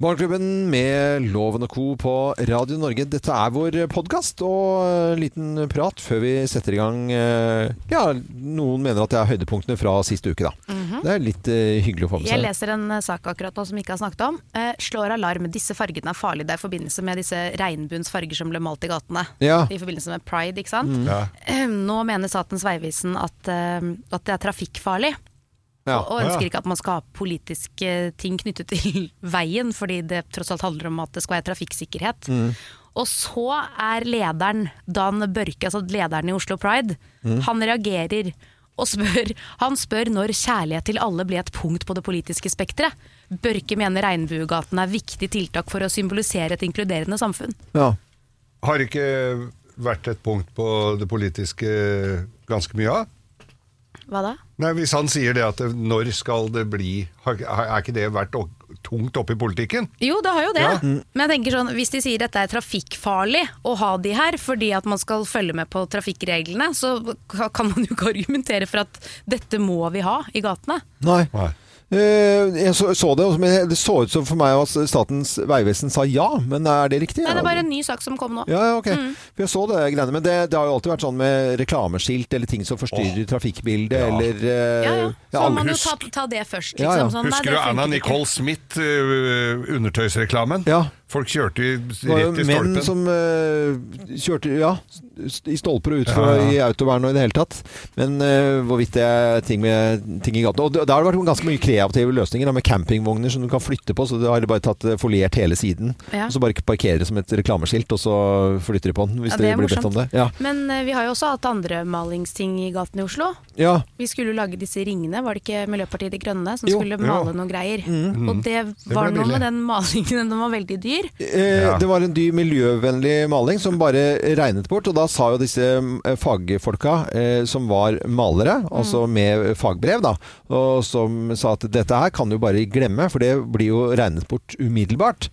Morgenklubben med Loven og Co. på Radio Norge. Dette er vår podkast og en liten prat før vi setter i gang eh, Ja, noen mener at det er høydepunktene fra sist uke, da. Det er litt uh, hyggelig å få med seg. Jeg leser en eh, sak akkurat nå som vi ikke har snakket om. Eh, slår alarm. Disse fargene er farlige. Det er i forbindelse med disse regnbuens farger som ble malt i gatene. Ja. I forbindelse med pride, ikke sant. Ja. Eh, nå mener Statens vegvesen at, uh, at det er trafikkfarlig. Ja. Og ønsker ikke at man skal ha politiske ting knyttet til veien, fordi det tross alt handler om at det skal være trafikksikkerhet. Og så er lederen, Dan Børke, altså lederen i Oslo Pride, han reagerer og spør, han spør når kjærlighet til alle blir et punkt på det politiske spekteret. Børke mener Regnbuegaten er viktig tiltak for å symbolisere et inkluderende samfunn. Ja. Har ikke vært et punkt på det politiske ganske mye av? Hva da? Nei, Hvis han sier det at når skal det bli Er ikke det vært tungt oppe i politikken? Jo, det har jo det. Ja. Men jeg tenker sånn, hvis de sier dette er trafikkfarlig å ha de her fordi at man skal følge med på trafikkreglene, så kan man jo ikke argumentere for at dette må vi ha i gatene. Nei. Nei. Eh, jeg så, så det, men det så ut som for meg at Statens vegvesen sa ja, men er det riktig? Nei, det er bare en ny sak som kom nå. Ja, ja, ok. For jeg så det greiene. Men det, det har jo alltid vært sånn med reklameskilt eller ting som forstyrrer trafikkbildet, Ja. eller eh, Ja, ja. Så ja, må man jo ta, ta det først. Liksom. ja. Sånn, Husker du Anna. Nicole Smith, uh, undertøysreklamen? Ja. Folk kjørte i, Det var jo rett i menn som uh, kjørte ja, i stolper og utfor Ja, ja. i autovern og i det hele tatt. Men uh, hvorvidt det er ting, med, ting i gaten Og da har det vært ganske mye kreative løsninger da, med campingvogner som du kan flytte på. Så du har bare tatt eh, foliert hele siden. Ja. Og så bare parkerer det som et reklameskilt, og så flytter de på den hvis Ja, det det, blir bedt om det. Ja. Men uh, vi har jo også hatt andre malingsting i gaten i Oslo. ja. Vi skulle jo lage disse ringene, var det ikke Miljøpartiet De Grønne som Jo. skulle Ja. male noen greier? Og det var var noe billig. med den malingen, den var veldig dyr. Eh, Ja. Det var en dyr miljøvennlig maling som bare regnet bort. Og da sa jo disse eh, fagfolka eh, som var malere, altså med fagbrev, da, og som sa at dette her kan du bare glemme, for det blir jo regnet bort umiddelbart.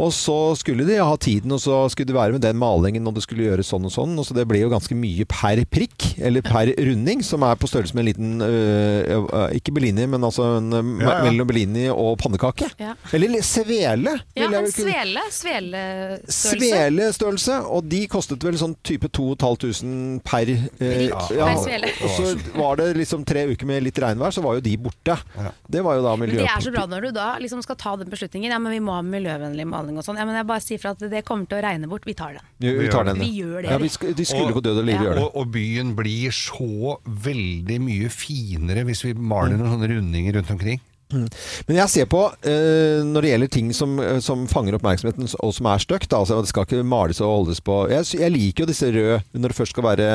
Og så skulle de ha tiden, og så skulle det være med den malingen, og det skulle gjøres sånn og sånn. Og så det ble jo ganske mye per prikk, eller per runding, som er på størrelse med en liten øh, øh, Ikke Bellini, men altså en, øh, Ja, ja. mellom Bellini og pannekake. Ja. Eller svele. Ja, en vel svele. Svelestørrelse. Svelestørrelse, og de kostet vel sånn type 2500 per Prikk ja, per svele. Og så var det liksom tre uker med litt regnvær, så var jo de borte. Ja. Det var jo da miljøpolitikk. det er så bra når du da liksom skal ta den beslutningen. Ja, men vi må ha miljøvennlig maling og sånn. Ja, men jeg bare sier fra at det kommer til å regne bort. Vi tar den. Vi, vi tar den. Vi gjør det. Ja, vi sk de skulle på død og liv Ja. gjøre det. Og, og byen blir så veldig mye finere hvis vi maler noen sånne rundinger rundt omkring. Men jeg ser på, eh, når det gjelder ting som, eh, som fanger oppmerksomheten og som er stygt, altså det skal ikke males og holdes på jeg, jeg liker jo disse røde, når det først skal være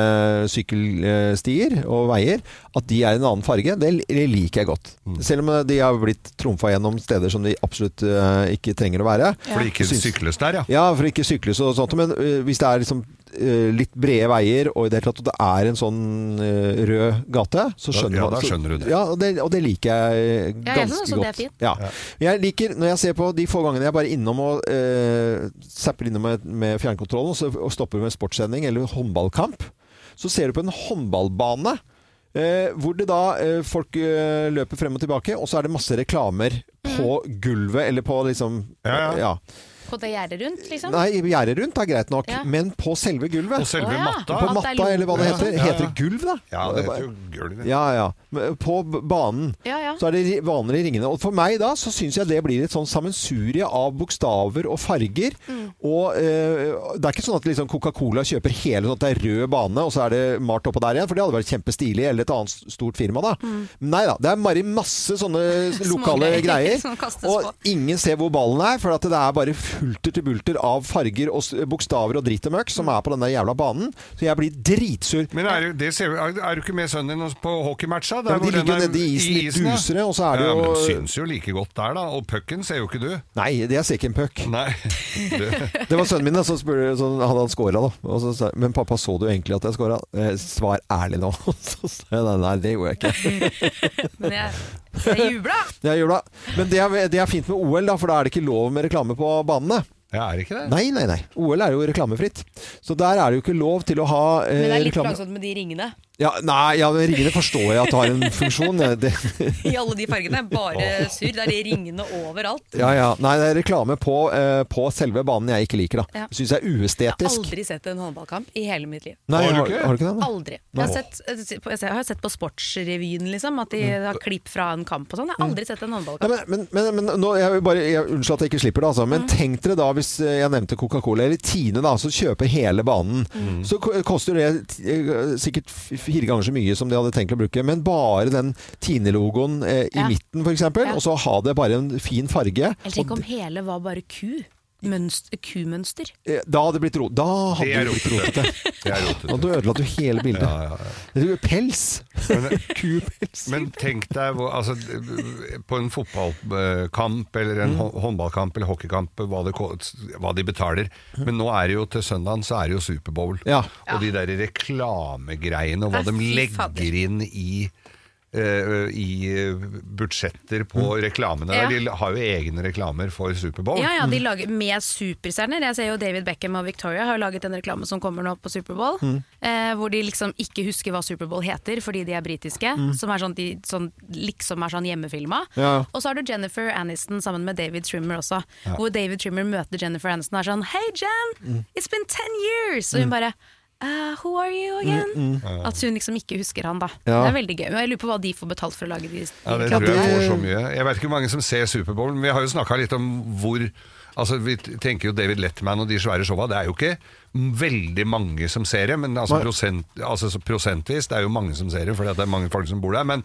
sykkelstier og veier, at de er i en annen farge. Det, det liker jeg godt. Selv om de har blitt trumfa gjennom steder som de absolutt eh, ikke trenger å være. For det ikke sykles der, ja. Ja, for ikke sykles og sånt. Men hvis det er liksom litt brede veier, og i det hele tatt at det er en sånn øh, rød gate, så Da- skjønner ja, da skjønner du det. Ja, og det, og det liker jeg Ja, jeg ganske synes også det er godt. fint. Ja. Jeg liker, når jeg ser på de få gangene jeg bare innom og øh, zapper innom med, med fjernkontrollen og, så, og stopper med sportssending eller håndballkamp, så ser du på en håndballbane. Eh, hvor det da eh, folk eh, løper frem og tilbake, og så er det masse reklamer på gulvet, eller på liksom Ja, ja. På det gjerdet rundt, liksom. Nei, gjerdet rundt er greit nok, Ja. men på selve gulvet. På selve matta. på matta, eller hva det heter. ja, ja. Heter det gulv, da? Ja, det heter jo gulv. Ja, ja. På banen Ja, ja. så er det ri- vanlige ringene. Og for meg da, så syns jeg det blir et sånn sammensurie av bokstaver og farger. Mm. Og eh, det er ikke sånn at liksom Coca-Cola kjøper hele sånn at det er rød bane, og så er det malt oppå der igjen, for det hadde vært kjempestilig. Eller et annet stort firma, da. Nei da. Det er bare masse sånne lokale Mm. greier greier. Og ingen ser hvor ballen er, for at det er bare fulter til bulter av farger og bokstaver og dritt og møkk som er på den der jævla banen. Så jeg blir dritsur. Men er, det ser, vi- er, er du ikke med sønnen din på hockeymatcha? Ja, de ligger jo nede i isen, litt dusere, og så er det ja, Men de syns jo like godt der, da. Og pucken ser jo ikke du. Nei, det er ser ikke en puck. Det var sønnen min da, som spurte sånn, Hadde han scora, da? Og så sa Men pappa, så du egentlig at jeg scora? Eh, svar ærlig nå. Så sa jeg nei, det gjorde jeg ikke. Men jeg, jeg jubla! Jeg. Men det er, det er fint med OL, da, for da er det ikke lov med reklame på banene. Ja, er det ikke det? Nei, nei, nei. OL er jo reklamefritt. Så der er det jo ikke lov til å ha eh, Men det er litt reklame. plagsomt med de ringene. Ja, nei, ja, ringene forstår jeg at har en funksjon. Det, I alle de fargene. Bare surr. Det er de ringene overalt. ja, ja. Nei, det er reklame på, eh, på selve banen jeg ikke liker, da. Ja. Syns jeg er uestetisk. Jeg har aldri sett en håndballkamp i hele mitt liv. Nei, Har du har, ikke? har du ikke det? da? Aldri. Jeg har sett, jeg har sett på Sportsrevyen, liksom, at de har klipp fra en kamp og sånn. Jeg har aldri sett en Ja, håndballkamp. men, men, men, men nå, jeg vil bare, jeg, Unnskyld at jeg ikke slipper det, altså. Men tenk dere da, hvis eh, jeg nevnte Coca-Cola eller Tine, da, som kjøper hele banen. Så koster det eh, sikkert fire ganger så mye som de hadde tenkt å bruke. Men bare den Tine-logoen eh, i Ja. midten, f.eks., Ja. og så ha det bare en fin farge. Eller tenk om hele var bare ku. Mønster, kumønster. Eh, Da hadde det blitt ro. Da hadde Det det blitt rotete. Det er Da du ødela du hele bildet. Ja, ja, ja. Det er jo Pels! Men, Kupels. men tenk deg altså, på en fotballkamp eller en mm. håndballkamp eller hockeykamp, hva, det, hva de betaler. Men nå er det jo til søndagen så er det jo Superbowl. Ja. Og de der reklamegreiene og hva de legger fader. inn i eh, i eh, budsjetter på reklamene. Ja. De har jo egne reklamer for Superbowl. Ja, ja, de lager med superstjerner. Jeg ser jo David Beckham og Victoria har jo laget en reklame som kommer nå på Superbowl. Eh, hvor de liksom ikke husker hva Superbowl heter fordi de er britiske. Som er sånn, de, sånn, liksom er sånn hjemmefilma. Ja. Og så har du Jennifer Aniston sammen med David Trimmer også. Hvor David Trimmer møter Jennifer Aniston og er sånn Hei, Jen, it's been ten years! Og hun bare «Uh, who are you again? At hun liksom ikke husker han, da. Ja. Det er veldig gøy. Men jeg lurer på hva de får betalt for å lage de, de Ja, det tror jeg får så mye. Jeg vet ikke hvor mange som ser Superbowl, men vi har jo snakka litt om hvor Altså, Vi tenker jo David Letterman og de svære showa. Det er jo ikke veldig mange som ser det, men altså, prosent, altså så prosentvis det er jo mange som ser det, fordi at det er mange folk som bor der. Men,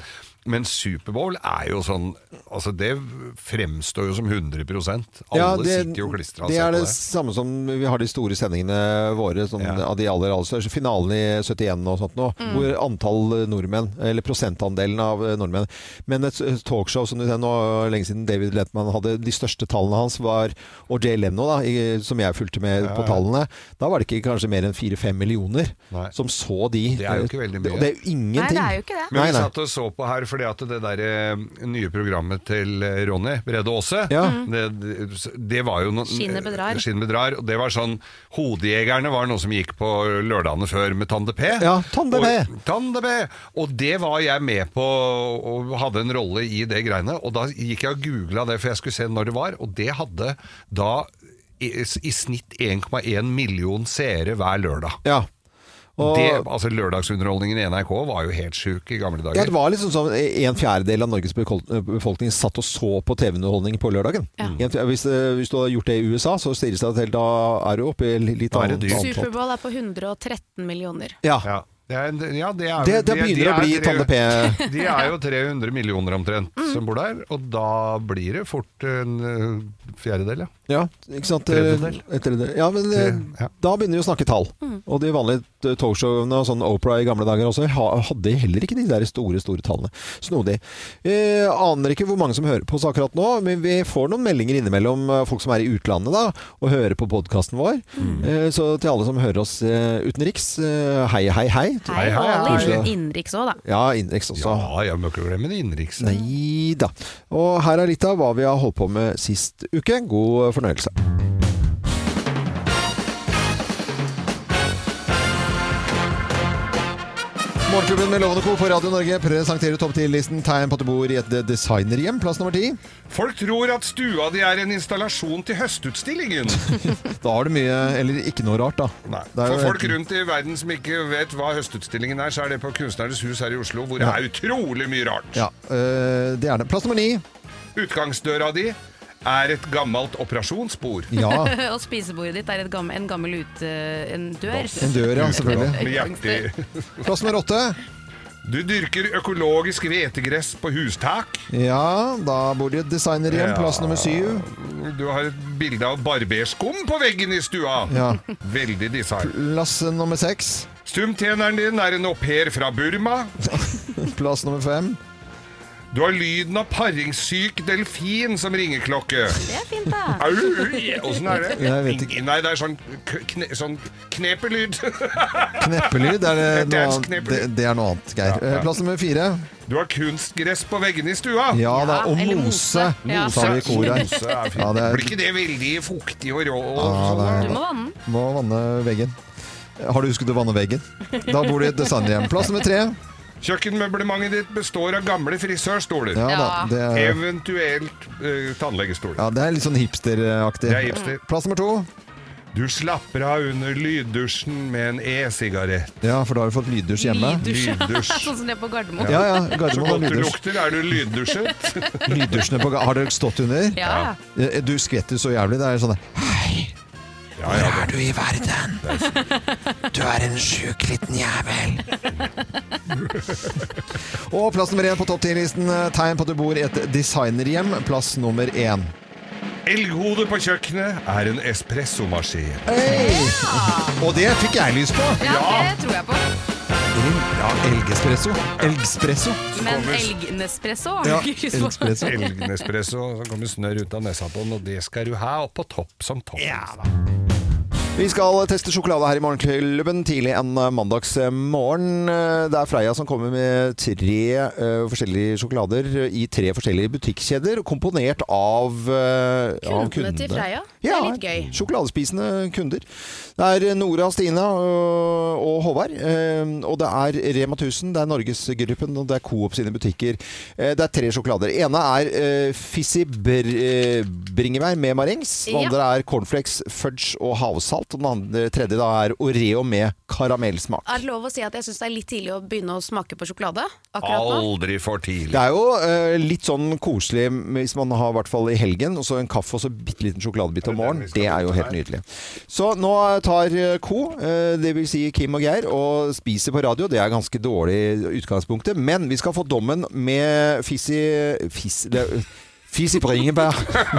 men Superbowl er jo sånn Altså, det fremstår jo som 100 Alle Ja, det, sitter jo klistra og det ser er på det det. samme som vi har de store sendingene våre, sånn, Ja. av de aller, aller største. Finalen i 71 og sånt nå, Mm. hvor antall nordmenn, eller prosentandelen av eh, nordmenn Men et talkshow som du ser nå, lenge siden David Letman hadde de største tallene hans, var og Jay Leno, da, i, som jeg fulgte med Ja, på tallene, da var det ikke kanskje mer enn fire-fem millioner Nei. som så de. Det er jo ikke veldig mye. Det, det er jo ingenting. Nei, det er jo ikke det. Men vi nei. satt og så på her fordi at det der eh, nye programmet til eh, Ronny Brede Aase Ja. det, det var jo noe Skinnet bedrar. Skinnet bedrar. Og det var sånn Hodejegerne var noe som gikk på lørdagene før med Tande P. Ja, Tande P. Og, Tande P. Og det var jeg med på og hadde en rolle i det greiene. Og da gikk jeg og googla det, for jeg skulle se når det var. Og det hadde da i, i snitt 1,1 million seere hver lørdag. Ja. Og, Det, altså Lørdagsunderholdningen i NRK var jo helt sjuk i gamle dager. Ja, det var liksom sånn En fjerdedel av Norges befolkning satt og så på TV-underholdning på lørdagen. Ja. En fjer- Hvis, eh, hvis du har gjort det i USA, så sier det til da er du oppe i litt annet antall. Superbowl er på 113 millioner. Ja. Ja, det, er, ja, det, er, Det, det de- de begynner å bli Tande P. De er jo 300 millioner omtrent Mm. som bor der, og da blir det fort en eh, fjerdedel, ja. Ja, ikke sant? Tredjedel. Eh, tredjedel. Ja, men eh, Ja. da begynner vi å snakke tall. Og de vanlige eh, talkshowene og sånn Opera i gamle dager også hadde heller ikke de der store, store tallene. Snodig. Eh, aner ikke hvor mange som hører på oss akkurat nå, men vi får noen meldinger innimellom folk som er i utlandet da, og hører på podkasten vår. Eh, så til alle som hører oss eh, utenriks, eh, hei, hei, hei. Hei, Hei, hei, innenriks òg, da. Ja, innenriks også. Ja, jeg må ikke glemme det innenriks. Nei da. Og her er litt av hva vi har holdt på med sist uke. God fornøyelse. Morgenklubben med Lovende Co. på Radio Norge presenterer topp 10-listen tegn på at du bor i et designerhjem. Plass nummer ti. Folk tror at stua di er en installasjon til høstutstillingen. Da har du mye Eller ikke noe rart, da. Nei. Er For folk rundt i verden som ikke vet hva høstutstillingen er, så er det på Kunstnernes hus her i Oslo, hvor det Ja. er utrolig mye rart. Ja, øh, det er det. Plass nummer ni. Utgangsdøra di er et gammelt operasjonsbord. Ja. og spisebordet ditt er et gammel, en gammel ute... En dør. En dør, ja, selvfølgelig. Plass nummer åtte. Du dyrker økologisk hvetegress på hustak. Ja, da bor du et designerhjem. Plass nummer syv. Du har et bilde av barberskum på veggen i stua. Ja. Veldig design. Plass nummer seks. Stumtjeneren din er en au pair fra Burma. Plass nummer fem. Du har lyden av paringssyk delfin som ringeklokke. Det er fint, da. Au, Åssen er det? Jeg vet ikke. Nei, det er sånn, kne, sånn knepelyd. Kneppelyd, er det, Det er noe, annet- det, det er noe annet, Geir. Ja, ja. Eh, Plass nummer fire. Du har kunstgress på veggene i stua. Ja da, og mose. mose. Ja. Sa vi i koret. Ja, det er- Blir ikke det veldig fuktig og rå? Og Ja, sånn, det er- Du må vanne. Må vanne veggen. Har du husket å vanne veggen? Da bor du i et designhjem. Plass nummer tre. Kjøkkenmøblementet ditt består av gamle frisørstoler. Ja, da, det, er, Eventuelt uh, tannlegestoler. ja, det er litt sånn hipsteraktig. Det er hipster. Plass nummer to. Du slapper av under lyddusjen med en e-sigarett. Ja, for da har du fått lyddusj hjemme. Lyddusj. Lyddusj. sånn som det er på Gardermoen. Ja, ja. Så Gardermoen har godt du lyddusj. lukter, er du lyddusjet. Lyddusjene på ga- Har dere stått under? Ja. Eh, Du skvetter så jævlig. Det er sånn Hei, Ja, ja, er du i verden? Du er en sjuk liten jævel. Og plass nummer én på topp 10-listen. Tegn på at du bor i et designerhjem. Plass nummer én. Elghodet på kjøkkenet er en espressomaskin. Hey! Og det fikk jeg lyst på. Ja, det tror jeg på. Ja, elgespresso. Elgspresso. Men elgnespresso har Ja, du ikke lyst på. elgspresso. Elgnespresso, så kommer snørr ut av nesa på den, og det skal du ha opp på topp som topp. Vi skal teste sjokolade her i Morgenklubben tidlig en eh, mandagsmorgen. Eh, Det er Freia som kommer med tre uh, forskjellige sjokolader i tre forskjellige butikkjeder, komponert av, uh, av Kundene til Freia? Det er litt gøy. sjokoladespisende kunder. Det er Nora, Stina og, Håvard. eh, Og det er Rema 1000, det er Norgesgruppen og det er Coop sine butikker. Eh, Det er tre sjokolader. ene er uh, Fizzy br eh, bringebær med marengs. Den andre er cornflakes, fudge og havsalt. Og den andre, tredje da er Oreo med karamellsmak. Er det lov å si at jeg syns det er litt tidlig å begynne å smake på sjokolade akkurat nå? Aldri for tidlig. Det er jo eh, litt sånn koselig hvis man har i hvert fall i helgen, og så en kaffe og så bitte liten sjokoladebit om morgenen. Det er jo helt nydelig. Så nå tar eh, Co, dvs. det vil si Kim og Geir, og spiser på radio. Det er ganske dårlig utgangspunktet, men vi skal få dommen med Fissi Fizz... det- Fizzy bringebær.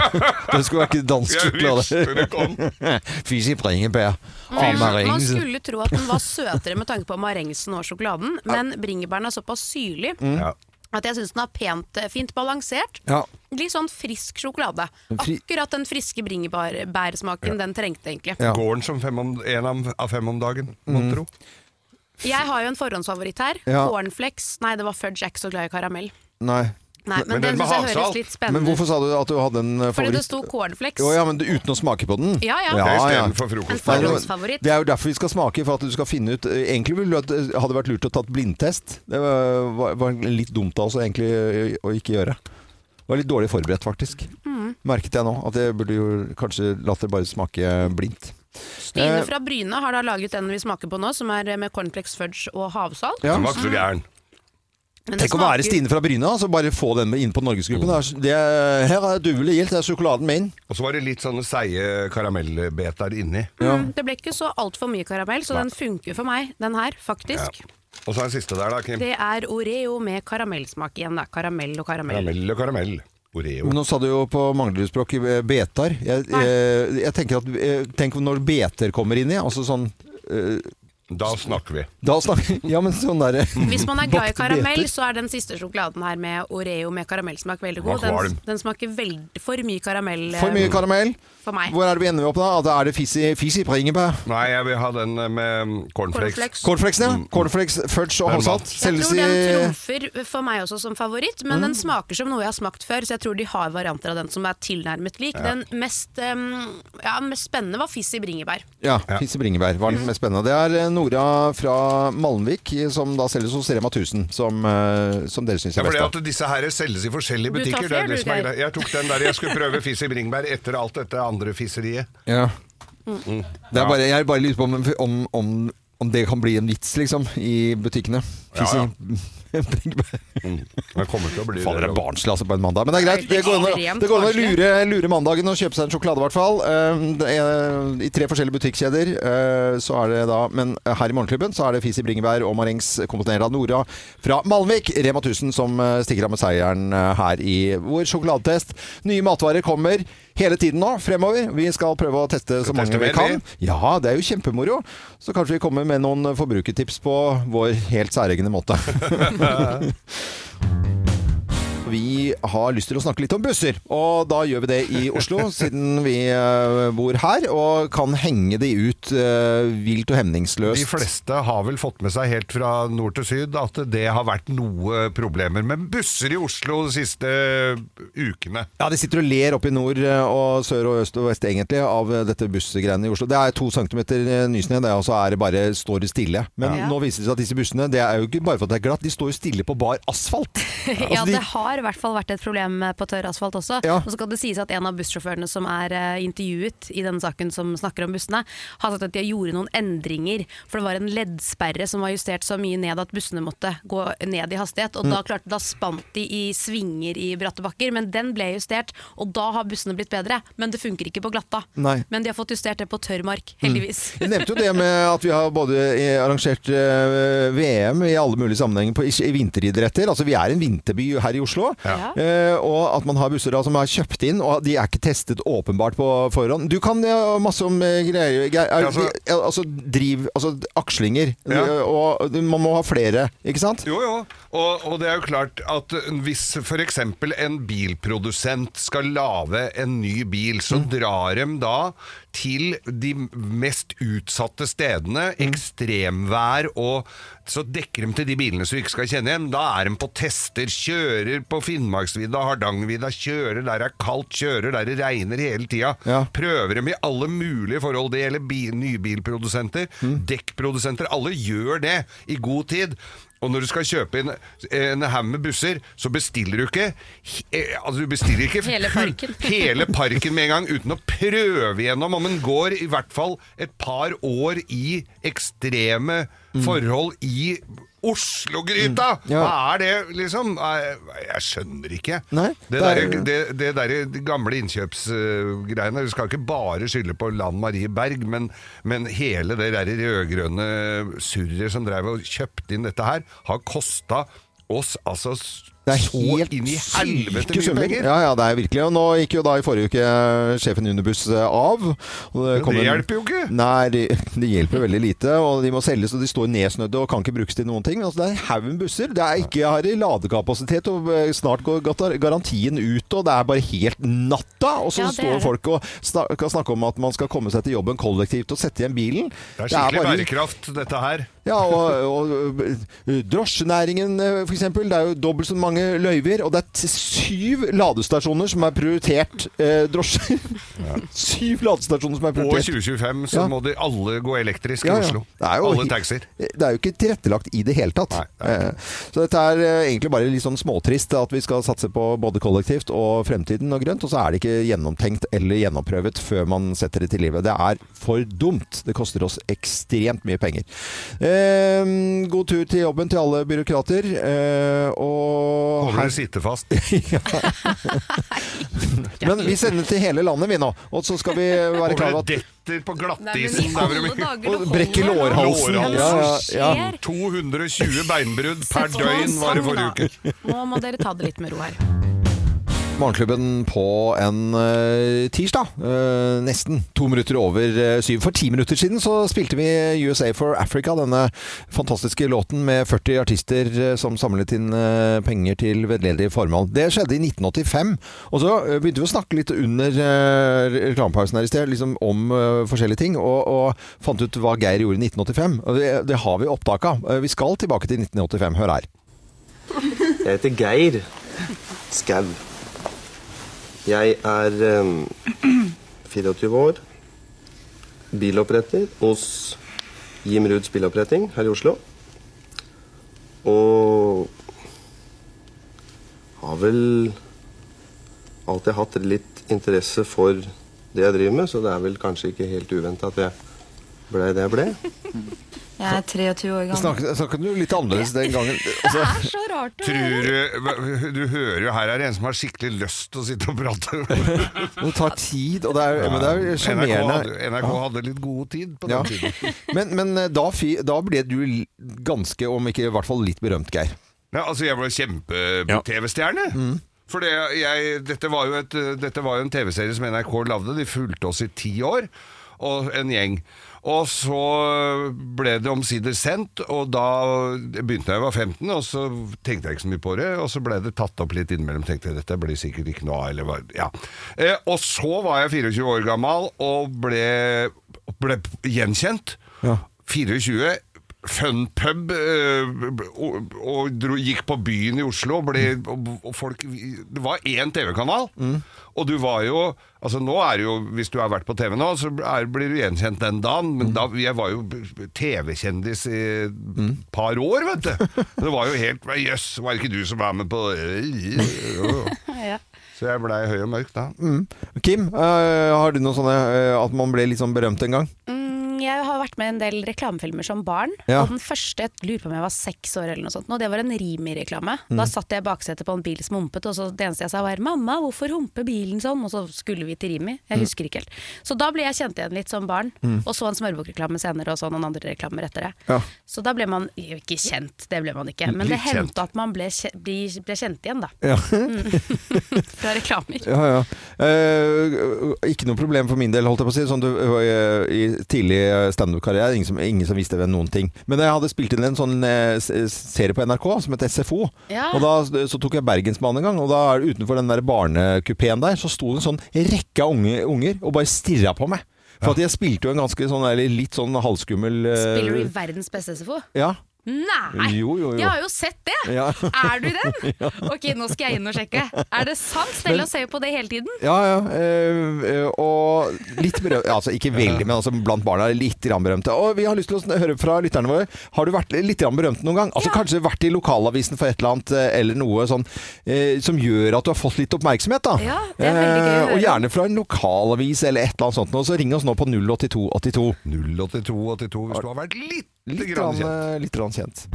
det skulle være ikke dansk sjokolade. Fizzy bringebær. Av Man skulle tro at den var søtere med tanke på marengsen og sjokoladen, men bringebæren er såpass syrlig Ja. at jeg syns den er pent, eh, fint balansert. Ja. Litt sånn frisk sjokolade. Akkurat den friske bringebærsmaken den trengte egentlig. Ja. Går den som fem om, en av- fem om dagen, mon tro? Jeg har jo en forhåndsfavoritt her. Ja. Cornflakes. Nei, det var fudge. Jeg er ikke så glad i karamell. Nei. Nei, men, Men den den synes jeg høres litt litt Men hvorfor sa du at du hadde en favoritt? Fordi det sto cornflakes. Jo, ja, men uten å smake på den? Ja, ja. Det Ja, ja. En forhåndsfavoritt. Det er jo derfor vi skal smake, for at du skal finne ut eh, Egentlig ville det hadde vært lurt å tatt blindtest. Det var, var, litt dumt av oss egentlig eh, å ikke gjøre. Var litt dårlig forberedt, faktisk. Mm. Merket jeg nå. At jeg burde jo kanskje latt det bare smake blindt. Stine Eh, fra Bryne har da laget den vi smaker på nå, som er med cornflakes, fudge og havsalt. Ja. Den var ikke så gæren. Tenk å være smaker- Stine fra Bryne, altså bare få den inn på Norgesgruppen. Mm. Det er, her er duvelig gildt, det er sjokoladen min. Og så var det litt sånne seige karamellbeter inni. Mm, det ble ikke så altfor mye karamell, så den funker for meg, den her, faktisk. Og så er den siste der, da, Kim. Det er Oreo med karamellsmak igjen, da. Karamell og karamell. Karamell og karamell. Oreo. Men nå sa du jo på Manglerudspråk eh, betar. Jeg, Nei. eh, jeg tenker at eh, Tenk når beter kommer inn i, altså sånn eh, Da snakker vi. Da snakker Ja, men sånn der, Hvis man er glad i karamell, så er den siste sjokoladen her med Oreo med karamellsmak veldig god. Den, den smaker veld, for mye karamell eh, For mye karamell. for meg. Hvor er det vi ender opp da? At er det fizzy, fizzy bringebær? Nei, jeg vil ha den med cornflakes. Cornflakes. Cornflakesen, ja. Cornflakes, fudge og havsalt. Jeg tror den i trumfer for meg også som favoritt, men den smaker som noe jeg har smakt før, så jeg tror de har varianter av den som er tilnærmet lik. Den mest, um, ja, mest spennende var fizzy bringebær. Ja, Ja. fizzy bringebær var den mest spennende. Det er eh, Nora fra Malmvik som da selges hos Rema 1000, som, eh, som dere syns Ja, for det best. at disse her selges i forskjellige Du tar butikker. Det er det du, som er. Jeg tok den der jeg skulle prøve Fizzy bringebær etter alt dette andre fisseriet. Ja. Mm. Det er bare, jeg bare lurer på om, om, om, om det kan bli en vits, liksom, i butikkene. Ja, Ja, det Den kommer til å bli Fader, det er barnslig altså på en mandag. Men det er greit. Det går an å- det lure, lure mandagen og kjøpe seg en sjokolade, i hvert fall. Eh, det er- I tre forskjellige butikkjeder. eh, Så er det da Men her i Morgenklubben så er det Fisi bringebær og marengs komponert av Nora fra Malmvik, Rema 1000, som eh, stikker av med seieren eh, her i vår sjokoladetest. Nye matvarer kommer hele tiden nå, fremover. Vi skal prøve å teste så mange vi kan. Ja, det er jo kjempemoro. Så kanskje vi kommer med noen forbrukertips på vår helt særegne måte. Vi har lyst til å snakke litt om busser, og da gjør vi det i Oslo, siden vi eh, bor her, og kan henge de ut eh, vilt og hemningsløst. De fleste har vel fått med seg helt fra nord til syd at det har vært noe problemer med busser i Oslo de siste ukene. Ja, De sitter og ler oppe i nord eh, og sør og øst og vest egentlig av eh, dette bussgreiene i Oslo. Det er to centimeter eh, nysnø, det, og så er det bare står det stille. Men Ja. nå viser det seg at disse bussene det er jo ikke bare for at det er glatt, de står jo stille på bar asfalt. Ja, Altså, ja, det har i hvert fall vært et problem på tørr asfalt også. Ja. Og så skal det sies at en av bussjåførene som er eh, intervjuet i denne saken som snakker om bussene, har sagt at de gjorde noen endringer. For det var en leddsperre som var justert så mye ned at bussene måtte gå ned i hastighet. Og Mm. da, klarte, da spant de i svinger i bratte bakker, men den ble justert. Og da har bussene blitt bedre. Men det funker ikke på glatta. Nei. Men de har fått justert det på tørr mark, heldigvis. Jeg nevnte jo det med at vi har både eh, arrangert eh, VM i alle mulige sammenhenger på, i, i vinteridretter. Altså vi er en vinterby her i Oslo. Ja. Eh, og at man har busser da, som er kjøpt inn, og de er ikke testet åpenbart på forhånd. Du kan ja, masse om eh, greier. Geir. Er- Ja, altså- de- altså driv Altså akslinger. Ja. Eh, Og man må ha flere, ikke sant? Jo, jo. Og, og det er jo klart at hvis f.eks. en bilprodusent skal lage en ny bil, så drar de da til de mest utsatte stedene, ekstremvær, og så dekker de til de bilene som vi ikke skal kjenne igjen. Da er de på tester, kjører på Finnmarksvidda, Hardangervidda, kjører der det er kaldt, kjører der det regner hele tida. Ja. Prøver dem i alle mulige forhold. Det gjelder bil, nybilprodusenter, dekkprodusenter. Alle gjør det i god tid. Og når du skal kjøpe en, en haug med busser, så bestiller du ikke eh, Altså du bestiller ikke Hele parken. hele parken med en gang uten å prøve gjennom om en går i hvert fall et par år i ekstreme forhold i Oslo-gryta! Mm. Ja. Hva er det, liksom? Jeg, skjønner ikke. Nei, det, det er- der, det, det der de gamle innkjøpsgreiene Du skal ikke bare skylde på Lan Marie Berg, men, men hele det der rød-grønne surret som drev og kjøpte inn dette her, har kosta oss altså Det er så helt inn i helvete mye penger. Ja, ja, det er virkelig. Og nå gikk jo da i forrige uke sjefen Unibus Unibuss eh, av. Og det, Men det en- hjelper jo ikke. Nei, det, det hjelper veldig lite. Og de må selges, og de står nedsnødde og kan ikke brukes til noen ting. Altså, det er en haug med busser. Det er ikke har i ladekapasitet, og eh, snart går garantien ut, og det er bare helt natta. Og så Ja, er står folk og kan snakke om at man skal komme seg til jobben kollektivt og sette igjen bilen. Det er skikkelig bare- bærekraft, dette her. Ja, og, og øh, drosjenæringen f.eks. for eksempel, det er jo dobbelt så mange løyver, og det er syv ladestasjoner som er prioritert eh, drosjer. syv ladestasjoner som er Og i 2025 så Ja. må de alle gå elektrisk Ja, i. Oslo. Det jo alle taxier. Det er jo ikke tilrettelagt i det hele tatt. Nei, det Eh, Så dette er eh, egentlig bare litt sånn småtrist at vi skal satse på både kollektivt og fremtiden og grønt, og så er det ikke gjennomtenkt eller gjennomprøvet før man setter det til livet. Det er for dumt. Det koster oss ekstremt mye penger. Eh, god tur til jobben til alle byråkrater. Eh, og Holder her det sitte fast. Men vi sender til hele landet, vi nå. Og så skal vi være klar over at det detter på glattisen. Og det brekke holder nå. lårhalsen. Lårhalsen. Ja, ja, ja. 220 beinbrudd per døgn var det forrige uke. Nå må dere ta det litt med ro her. Morgenklubben på en uh, tirsdag. Uh, nesten to minutter over uh, syv. For ti minutter siden så spilte vi USA for Africa, denne fantastiske låten med 40 artister som samlet inn penger til veldedige formål. Det skjedde i 1985. Og så begynte vi å snakke litt under reklamepausen her i sted liksom om forskjellige ting, og, og fant ut hva Geir gjorde i 1985. Og det, det har vi opptak av. Vi skal tilbake til 1985. Hør her. Jeg heter Geir Skau. Jeg er em, 24 år. Biloppretter hos Jim Ruud Biloppretting her i Oslo. Og har vel alltid hatt litt interesse for det jeg driver med, så det er vel kanskje ikke helt uventa at jeg ble det jeg ble. Jeg er 23 år gammel. Snakket, snakket du litt annerledes den gangen? Altså, Det er så rart. å høre. du Du hører jo her er det en som har skikkelig lyst til å sitte og prate. det tar tid, og det er, men det er NRK sjarmerende. hadde, NRK hadde litt god tid på den Ja. tiden. Men, men eh, da, da ble du ganske, om ikke i hvert fall litt berømt, Geir. Ja, altså, jeg var kjempe-TV-stjerne. Mm. For det, jeg, dette, var jo et, dette var jo en TV-serie som NRK lagde. De fulgte oss i ti år, og en gjeng. Og så ble det omsider sendt, og da begynte jeg jeg var 15, og så tenkte jeg ikke så mye på det. Og så ble det tatt opp litt innimellom, tenkte jeg dette blir sikkert ikke noe av. Eller hva, ja. eh, og så var jeg 24 år gammel og ble ble gjenkjent. Ja. 24 Fun pub øh, og, og dro, gikk på byen i Oslo og ble, og, og folk, Det var én TV-kanal. Og du var jo Altså nå er det jo Hvis du har vært på TV nå Så er, blir du gjenkjent den dagen Men da, jeg var jo TV-kjendis I et par år vet du. Det var jo helt Jøss, var det ikke du som var med på Ja. Så jeg ble høy og mørk da. Kim, øh, har du noe sånne øh, at man ble litt sånn berømt en gang? Mm, jeg har vært med i en del reklamefilmer som barn. Ja. Og den første, jeg lurer på om jeg var seks år eller noe sånt, og det var en Rimi-reklame. Mm. Da satt jeg i baksetet på en bil som humpet, og så det eneste jeg sa var 'mamma, hvorfor humper bilen sånn?' Og så skulle vi til Rimi. Jeg Mm. husker ikke helt. Så da ble jeg kjent igjen litt som barn, og så en smørbokreklame senere, og så noen andre reklamer etter det. Ja. Så da ble man ikke kjent, det ble man ikke, men det hendte at man ble, ble kjent igjen, da. Ja. Fra reklamer. Ja, ja. Eh, ikke noe problem for min del, holdt jeg på å si. Sånn, du, eh, I tidlig standup-karriere ingen, som- ingen som visste hvem noen ting. Men jeg hadde spilt inn en sånn eh, serie på NRK som het SFO. Ja. Og da så tok jeg Bergensbanen en gang, og da er det utenfor den der barnekupeen der, så sto det en sånn rekke av unge, unger og bare stirra på meg. For at jeg spilte jo en ganske sånn, eller litt sånn halvskummel eh, Spiller du i verdens beste SFO? Ja. Nei! Jo, jo, jo. Jeg har jo sett det! Ja. Er du den? Ok, nå skal jeg inn og sjekke. Er det sant? Stella ser jo på det hele tiden. Ja, ja. eh, eh, og litt berømt Altså ikke veldig, men altså blant barna er litt grann berømte. Og vi har lyst til å høre fra lytterne våre. Har du vært litt grann berømt noen gang? Altså Ja. Kanskje vært i lokalavisen for et eller annet, eh, eller noe sånn eh, som gjør at du har fått litt oppmerksomhet, da. Ja, det er veldig gøy å Eh, og gjerne fra en lokalavis eller et eller annet sånt. Og så ring oss nå på 08282. 08282 hvis du har vært litt, Litt, grann kjent. litt grann kjent.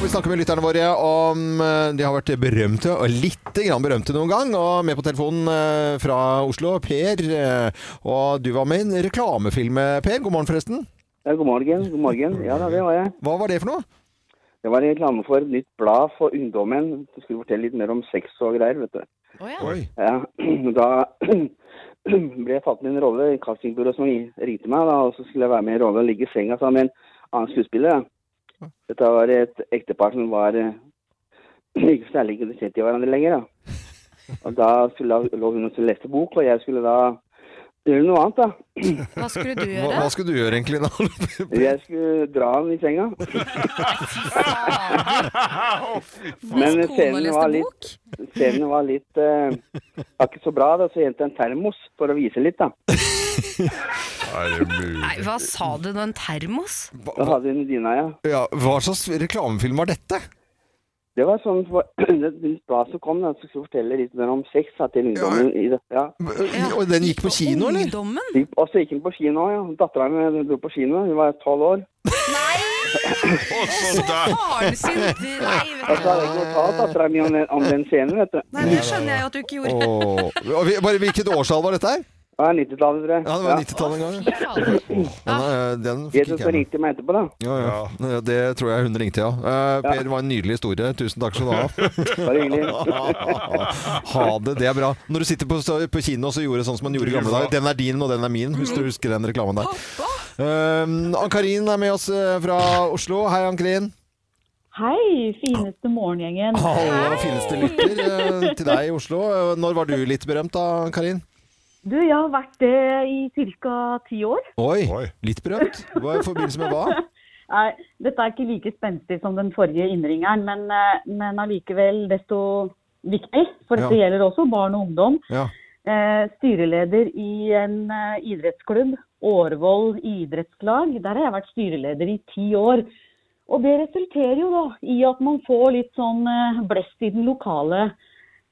Vi snakker med lytterne våre om eh, de har vært berømte, og litt grann berømte noen gang. Og med på telefonen eh, fra Oslo, Per. eh, Og du var med i en reklamefilm, Per. God morgen, forresten. Ja, god morgen. God morgen. Ja da, det var jeg. Hva var det for noe? Det var en reklame for et nytt blad for ungdommen. Du skulle fortelle litt mer om sex og greier, vet du. Oh, ja. Oi. Ja, Da ble jeg tatt med i en rolle. Castingbyrået som ringte meg, da, og så skulle jeg være med i en rolle og ligge i senga sammen med en annen skuespiller. da. Dette var et ektepar som var eh, ikke særlig interessert i hverandre lenger. da. Og da skulle, lå hun og leste bok, og jeg skulle da gjøre noe annet. da. Hva skulle du gjøre? hva skulle du gjøre egentlig da? Jeg skulle dra han i senga. Men scenen var litt, scenen var litt uh, ikke så bra, da, så jeg hentet en termos for å vise litt. da. Nei, hva sa du nå? En termos? Da hadde hun dyna, ja. Ja, hva slags reklamefilm var dette? Det var sånn for, det nytt som kom, den, så skulle fortelle litt mer om sex da, til ungdommen. i det. Ja. Og den gikk på kino, eller? Ungdommen? Og så gikk den på kino, ja. Dattera mi dro på kino, hun var tolv år. Og så. Faren sin Nei, vet du. hadde ikke fortalt dattera mi om, den- scenen, vet du. Nei, det skjønner jeg jo at du ikke gjorde. Åh. Bare Hvilket årstall var dette her? Var 90-tallet, tror jeg. Ja, det var 90-tallet en gang. Ja, fader. Den, eh, Jeg fikk ikke jeg med. ringte meg etterpå, da. Ja, ja. Ja, Det tror jeg hun ringte, ja. Eh, Per, det var en nydelig historie. Tusen takk skal du ha. Bare hyggelig. Ha det, det er bra. Når du sitter på, på kino og så gjorde sånn som man gjorde i gamle dager. Den er din, og den er min. Hvis du husker den reklamen der. Uh, Ann-Karin er med oss eh, fra Oslo. Hei, Ann-Karin. Hei, fineste morgengjengen. Aller fineste lytter eh, til deg i Oslo. Eh, Når var du litt berømt da, Karin? Du, jeg har vært det i ca. ti år. Oi, Oi. litt berømt. Hva i forbindelse med hva? Nei, dette er ikke like spenstig som den forrige innringeren, men, eh, men allikevel desto viktig. For dette Ja. gjelder også barn og ungdom. Ja. Eh, styreleder i en eh, idrettsklubb, Årvoll idrettslag. Der har jeg vært styreleder i ti år. Og det resulterer jo da i at man får litt sånn eh, blest i den lokale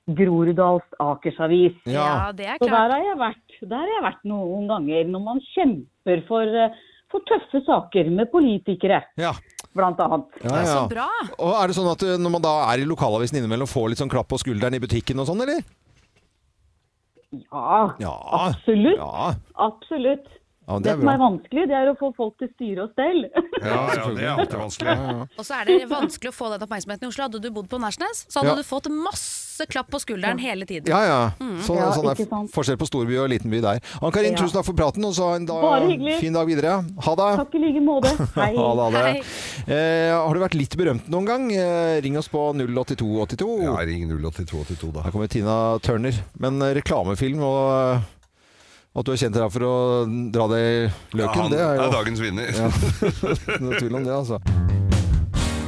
Groruddals Akersavis. Ja. Det er Så der klart. har jeg vært, der har jeg vært noen ganger når man kjemper for, eh, for tøffe saker med politikere, Ja. blant annet. Ja, Det er ja. så bra. Og er det sånn at uh, når man da er i lokalavisen innimellom, får litt sånn klapp på skulderen i butikken og sånn, eller? Ja, Ja. absolutt. Ja, Absolutt. Ja det Det er som er vanskelig, det er å få folk til styre og stell. Ja, ja, det er alltid vanskelig. Og så er det vanskelig å få den oppmerksomheten i Oslo. Hadde du bodd på Nærsnes, så hadde Ja. du fått masse klapp på skulderen hele tiden. Ja, ja. Sånn, Ja, sånn er forskjell på storby og liten by der. Ann-Karin, Ja. tusen takk for praten, og så en dag, fin dag videre. Ha det. Takk i like måte. Hei. Ha det, ha det. Hei. Eh, har du vært litt berømt noen gang? Eh, ring oss på 08282. Ja, ring 08282 da. Her kommer Tina Turner. Men eh, reklamefilm og At du har kjent her for å dra deg i Ja, løken, han det er jo er dagens vinner. noe tvil om det, altså.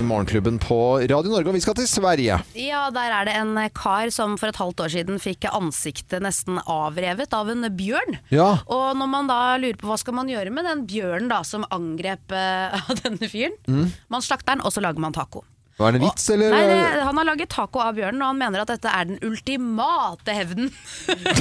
Morgenklubben på Radio Norge, og vi skal til Sverige. Ja, der er det en kar som for et halvt år siden fikk ansiktet nesten avrevet av en bjørn. Ja. Og når man da lurer på hva skal man gjøre med den bjørnen da som angrep uh, denne fyren, man slakter den, og så lager man taco. Var det en vits, eller? Nei, det, Han har laget taco av bjørnen, og han mener at dette er den ultimate hevden.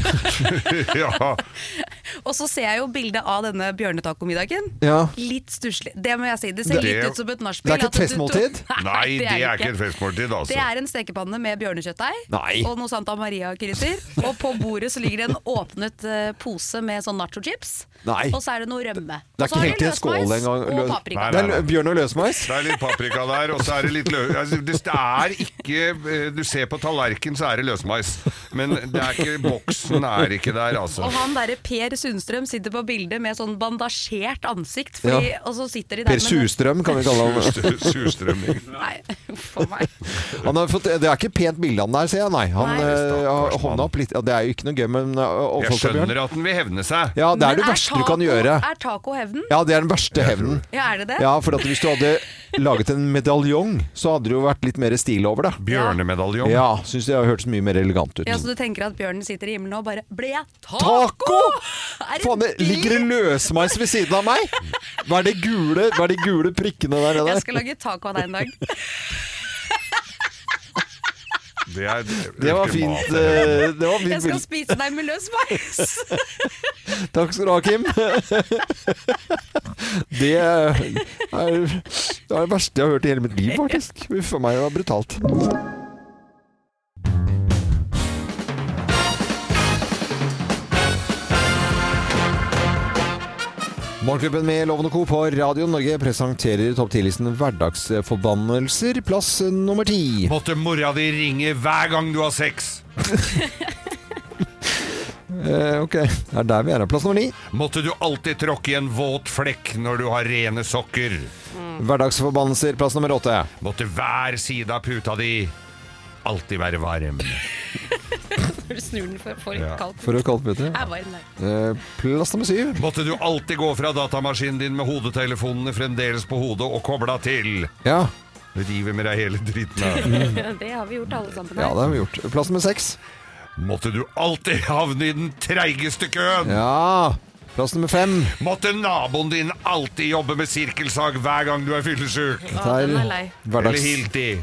ja. Og så ser jeg jo bildet av denne bjørnetacomiddagen. Ja. Litt stusslig, det må jeg si. Det ser Det- litt ut som et nachspiel. Det er ikke et festmåltid? Nei, det er ikke et festmåltid, altså. Det er en stekepanne med bjørnekjøttdeig Nei. og noe Santa Maria-krydder. Og på bordet så ligger det en åpnet eh, pose med sånn nacho-chips. Og så er det noe rømme. Det er ikke helt i en skål engang. Og paprika. Nei, Det nei, er bjørn og løsmais? Det er litt paprika der, og så er det litt lø... Altså, det er ikke eh, Du ser på tallerken, så er det løsmais. Men det er ikke, boksen er ikke der, altså. Og han derre Per Sundstrøm sitter på bildet med sånn bandasjert ansikt. Fordi, Ja. Og så sitter de der Per Surstrøm, kan vi kalle ham. Surstrømming. Nei, meg. Har fått, det er ikke pent bilde han der, ser jeg. Nei. Han Nei. eh, har hånda opp litt. ja, Det er jo ikke noe gøy, men uh, Jeg skjønner at den vil hevne seg. Ja, det er Men det verste du taco- kan gjøre. Er taco hevnen? Ja, det er den verste hevnen. Ja, er det det? Ja, for at hvis du hadde laget en medaljong, så hadde det jo vært litt mer stil over det. Bjørnemedaljong. Ja, syns jeg har hørtes mye mer elegant ut. Ja, Så du tenker at bjørnen sitter i himmelen og bare Ble jeg taco?! Taco! Faen, det ligger det løsmeis ved siden av meg? Hva er det gule, hva er de gule prikkene der? Jeg skal lage taco av deg en dag. Det, er, Det var fint. mat. eh, Det var Jeg skal spise deg med løs mais! Takk skal du ha, Kim. Det er, det er det verste jeg har hørt i hele mitt liv, faktisk. Uff a meg, det var brutalt. Morgenklubben med Lovende Co. på Radio Norge presenterer topp 10-listen Hverdagsforbannelser, plass nummer ti. Måtte mora di ringe hver gang du har sex? Eh, ok, det er der vi er. Plass nummer ni. Måtte du alltid tråkke i en våt flekk når du har rene sokker? Hverdagsforbannelser, plass nummer åtte. Måtte hver side av puta di alltid være varm? Du snur den for, for Ja. kaldt. For det Jeg er varm der. Eh, Plass nummer syv. Måtte du alltid gå fra datamaskinen din med hodetelefonene fremdeles på hodet og kobla til? Ja, River med deg hele dritten her. Det har vi gjort alle sammen. ja, her. det har vi gjort. Plass nummer seks. Måtte du alltid havne i den treigeste køen? Ja. Plass nummer fem. Måtte naboen din alltid jobbe med sirkelsag hver gang du er fyllesyk? Å, den er lei. Eller hverdags, Hilti?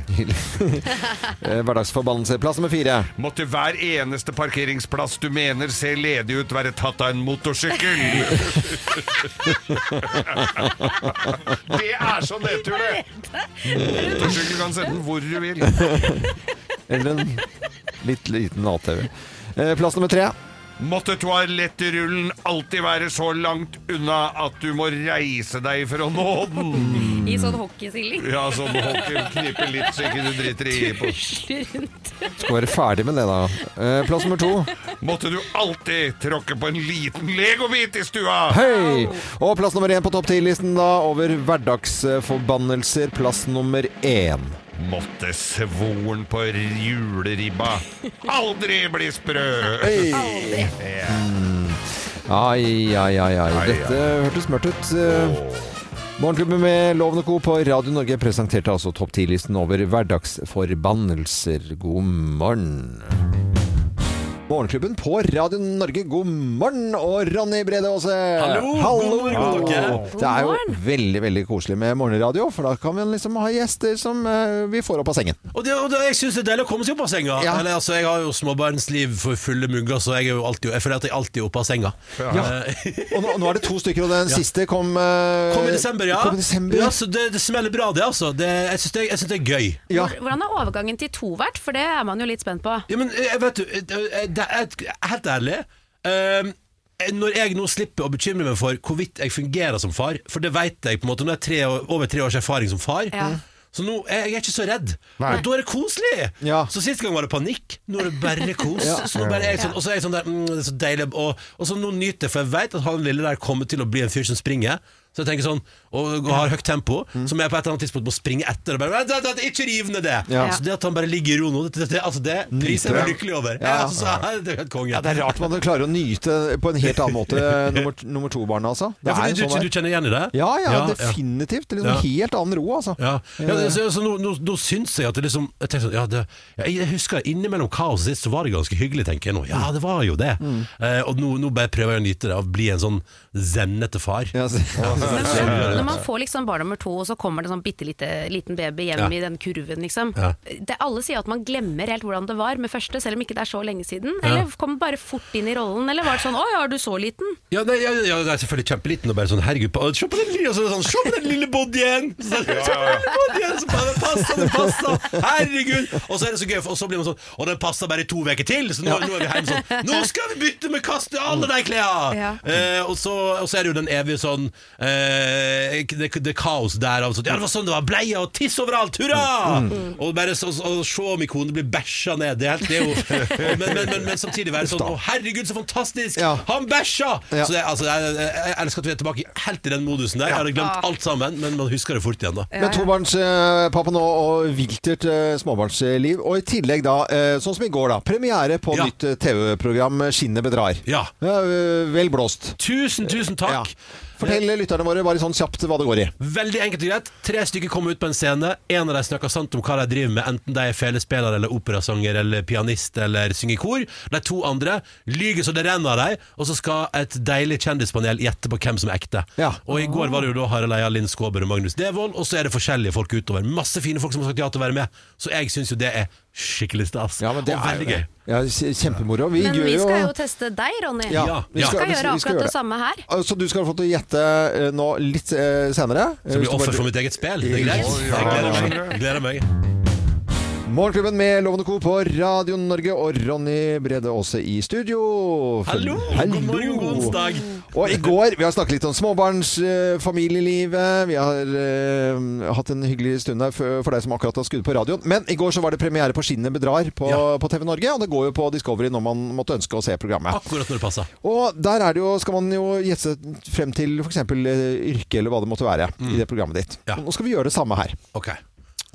eh, hverdagsforbannelse. Plass nummer fire. Måtte hver eneste parkeringsplass du mener ser ledig ut, være tatt av en motorsykkel? det er så nedtur, det! Motorsykkel kan sende den hvor du vil. Eller en litt liten ATV. Eh, plass nummer tre. Måtte toalettrullen alltid være så langt unna at du må reise deg for å nå den? I sånn hockeystilling. Ja, sånn hockey Kniper litt så ikke du driter i på. Rundt. Skal være ferdig med det, da. Eh, plass nummer to. Måtte du alltid tråkke på en liten legobit i stua? Hei! Og plass nummer én på topp ti-listen da over hverdagsforbannelser. Plass nummer én. Måtte svoren på juleribba aldri bli sprø. Aldri. Ja. Ai, ai, ai, ai. Dette hørtes mørkt ut. Eh, Morgenklubben med Loven og Co. på Radio Norge presenterte altså topp 10-listen over hverdagsforbannelser. God morgen. Morgenklubben på Radio Norge, god morgen! Og Ronny Brede Aase. Hallo, god morgen, dere. Det er jo veldig veldig koselig med morgenradio, for da kan vi liksom ha gjester som eh, vi får opp av sengen. Og, det, og det, jeg syns det er deilig å komme seg opp av senga. Ja. Eller, altså, jeg har jo småbarnsliv for fulle mugger, så jeg, er jo alltid, jeg føler at jeg alltid er oppe av senga. Ja. Eh, Og nå, nå er det to stykker, og den Ja. siste kom eh, Kom i desember, ja. Kom i desember. ja så det, det smeller bra, det. altså det, Jeg syns det, synes det er gøy. Ja. Hvordan er overgangen til tovert? For det er man jo litt spent på. Ja, men jeg vet du, eh, det er, helt ærlig um, Når jeg nå slipper å bekymre meg for hvorvidt jeg fungerer som far, for det vet jeg på en måte Nå er jeg tre, år- over tre års erfaring som far. Ja. Så nå er jeg ikke så redd. Nei. Og da er det koselig! Ja. Så Sist gang var det panikk, nå er det bare kos. Ja. Så nå bare er jeg sånn, og så er jeg sånn der mm, Det er så deilig Og, og så nå nyter jeg, for jeg vet at han lille der kommer til å bli en fyr som springer. Så jeg tenker sånn Og, har høyt tempo, som jeg på et eller annet tidspunkt må springe etter. Og bare, "Vent, vent, vent, ikke riv ned det! Ja. Så det at han bare ligger i ro nå, det, det, altså det priser jeg meg lykkelig over. Ja. altså, så, det er. Ja, det er rart man klarer å nyte på en helt annen måte nummer, nummer to-barnet, altså. Det Ja, for er du, sånn du, kjenner igjen i det? Ja, ja, Ja, ja. definitivt. Det er liksom Ja. helt annen ro, altså. Ja, ja det, så, så nå, nå, nå syns jeg at det liksom Jeg, tenker sånn, ja, det, jeg, jeg husker innimellom kaoset sist så var det ganske hyggelig, tenker jeg nå. Ja, det var jo det. Mm. Eh, og nå, nå bare prøver jeg å nyte det, og bli en sånn zennete far. Ja, så- Men når, man får liksom barn nummer to, og så kommer det sånn bitte lite, liten baby hjem Ja. i den kurven, liksom. Ja. Det, alle sier at man glemmer helt hvordan det var med første, selv om ikke det er så lenge siden. Eller kommer bare fort inn i rollen, eller var det sånn 'Å ja, er du så liten'? Ja, nei, ja, ja, det er selvfølgelig kjempeliten og bare sånn Herregud, på, se på den lille, sånn, se på den lille bodyen! Så, bodyen, så bare, det passer, det passer! Herregud! Og så er det så gøy, for- og så blir man sånn Og den passer bare i to uker til, så nå, nå er vi hjemme sånn Nå skal vi bytte med kaste alle de klærne! Ja. Eh, og, så, og så er det jo den evige sånn eh, det, det kaos der Altså. Ja, det var sånn det var! Bleia og tiss overalt! Hurra! Og bare så, så, se om ikonet blir bæsja ned. Det er, helt, det er jo og, men, men, men, men samtidig være sånn Å, herregud, så fantastisk! Ja. Han bæsja! Ja. Så det, altså, jeg, jeg elsker at vi er tilbake helt i den modusen der. Jeg hadde glemt alt sammen, men man husker det fort igjen, da. Men tobarnspappa nå og viltert eh, småbarnsliv. Og i tillegg da, eh, sånn som i går, da. Premiere på Ja. nytt eh, TV-program 'Skinnet bedrar'. Ja. vel blåst. Tusen, tusen Ja. takk! Fortell lytterne våre bare sånn kjapt hva det går i. Veldig enkelt og greit. Tre stykker kommer ut på en scene. En av dem snakker sant om hva de driver med, enten de er felespiller eller operasanger eller pianist eller synger kor. De to andre lyger så det renner av dem, og så skal et deilig kjendispanel gjette på hvem som er ekte. Ja. Og i går var det jo da Harald Eia, Linn Skåber og Magnus Devold, og så er det forskjellige folk utover. Masse fine folk som har sagt ja til å være med. Så jeg syns jo det er skikkelig stas. Ja, men det og er veldig gøy. Ja, kj- kjempemoro. Vi Men gjør vi skal jo teste deg, Ronny. Ja, Ja, vi skal, Vi skal gjøre vi skal akkurat det det. samme her. Så du skal få til å gjette eh, nå litt eh, senere. Så blir offer for mitt eget spill. Det er greit. Jeg gleder meg. Jeg gleder meg. Morgenklubben med Lovende Co. på Radio Norge og Ronny Brede Aase i studio. Hallo! God morgen, god onsdag. Og i går Vi har snakket litt om småbarnsfamilielivet. Uh, vi har uh, hatt en hyggelig stund her for, for deg som akkurat har skrudd på radioen. Men i går så var det premiere på 'Skinnet bedrar' på, Ja. på TV Norge. Og det går jo på Discovery når man måtte ønske å se programmet. Akkurat når det passer. Og der er det jo, skal man jo gjette frem til f.eks. yrke eller hva det måtte være i det programmet ditt. Ja. Nå skal vi gjøre det samme her. Ok.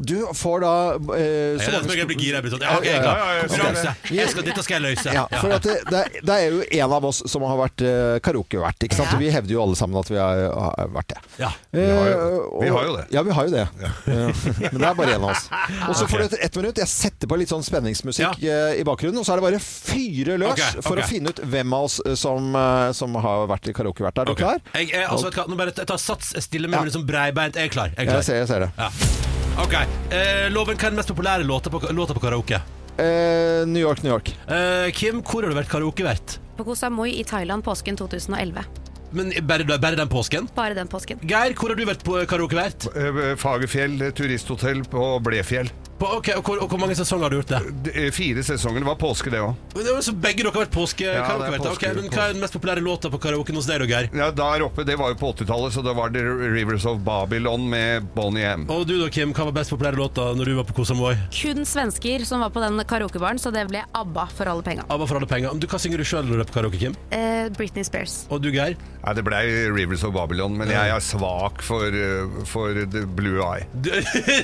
Du får da eh, så mange jeg blir gira. Jeg ja, okay, jeg er Ja, klar. ja, ja, ja. Konkurranse. Skal, dette skal jeg løse. Ja, for at det, det, er, det er jo en av oss som har vært uh, karaokevert. ikke sant? Vi hevder jo alle sammen at vi har, har vært det. Ja. Vi har jo- Eh, vi har jo det. Ja, vi har jo det. Eh, Men det er bare en av oss. Og så får du et, ett minutt. Jeg setter på litt sånn spenningsmusikk eh, i bakgrunnen, og så er det bare fyre løs okay, for ok. å finne ut hvem av oss eh, som, eh, som har vært i karaokevert. Er du okay. klar? Jeg, er, altså, jeg tar sats, jeg stiller meg Ja. med liksom breibeint. Jeg er klar. Jeg er Jeg ser, jeg ser det. Ja. Ok. Eh, loven, hva er den mest populære låta på, låta på karaoke? Eh, New York, New York. Eh, Kim, hvor har du vært karaokevert? På Koh Samui i Thailand påsken 2011. Men bare, bare den påsken? Bare den påsken. Geir, hvor har du vært på karaokevert? Eh, Fagerfjell turisthotell på Blefjell. På, ok, og, hvor, og hvor mange sesonger har du gjort det? D- Fire sesonger. Det var påske, det òg. Men det var Så begge dere har vært påske... Ja, det er ok, påske- men hva er den mest populære låta på karaoken hos deg, da, Geir? Ja, der oppe, det var jo på 80-tallet, så da var det Rivers of Babylon med Bonnie M. Og du da, Kim, hva var best populære låta når du var på Koh? Kun svensker som var på den karaokebaren, så det ble ABBA for alle penga. ABBA for alle penger. Men Du, hva synger du sjøl når du er på karaoke, Kim? Eh, Britney Spears. Og du, Geir? Nei, det blei Rivers of Babylon, men jeg er svak for, eh, for The Blue Eye. Du,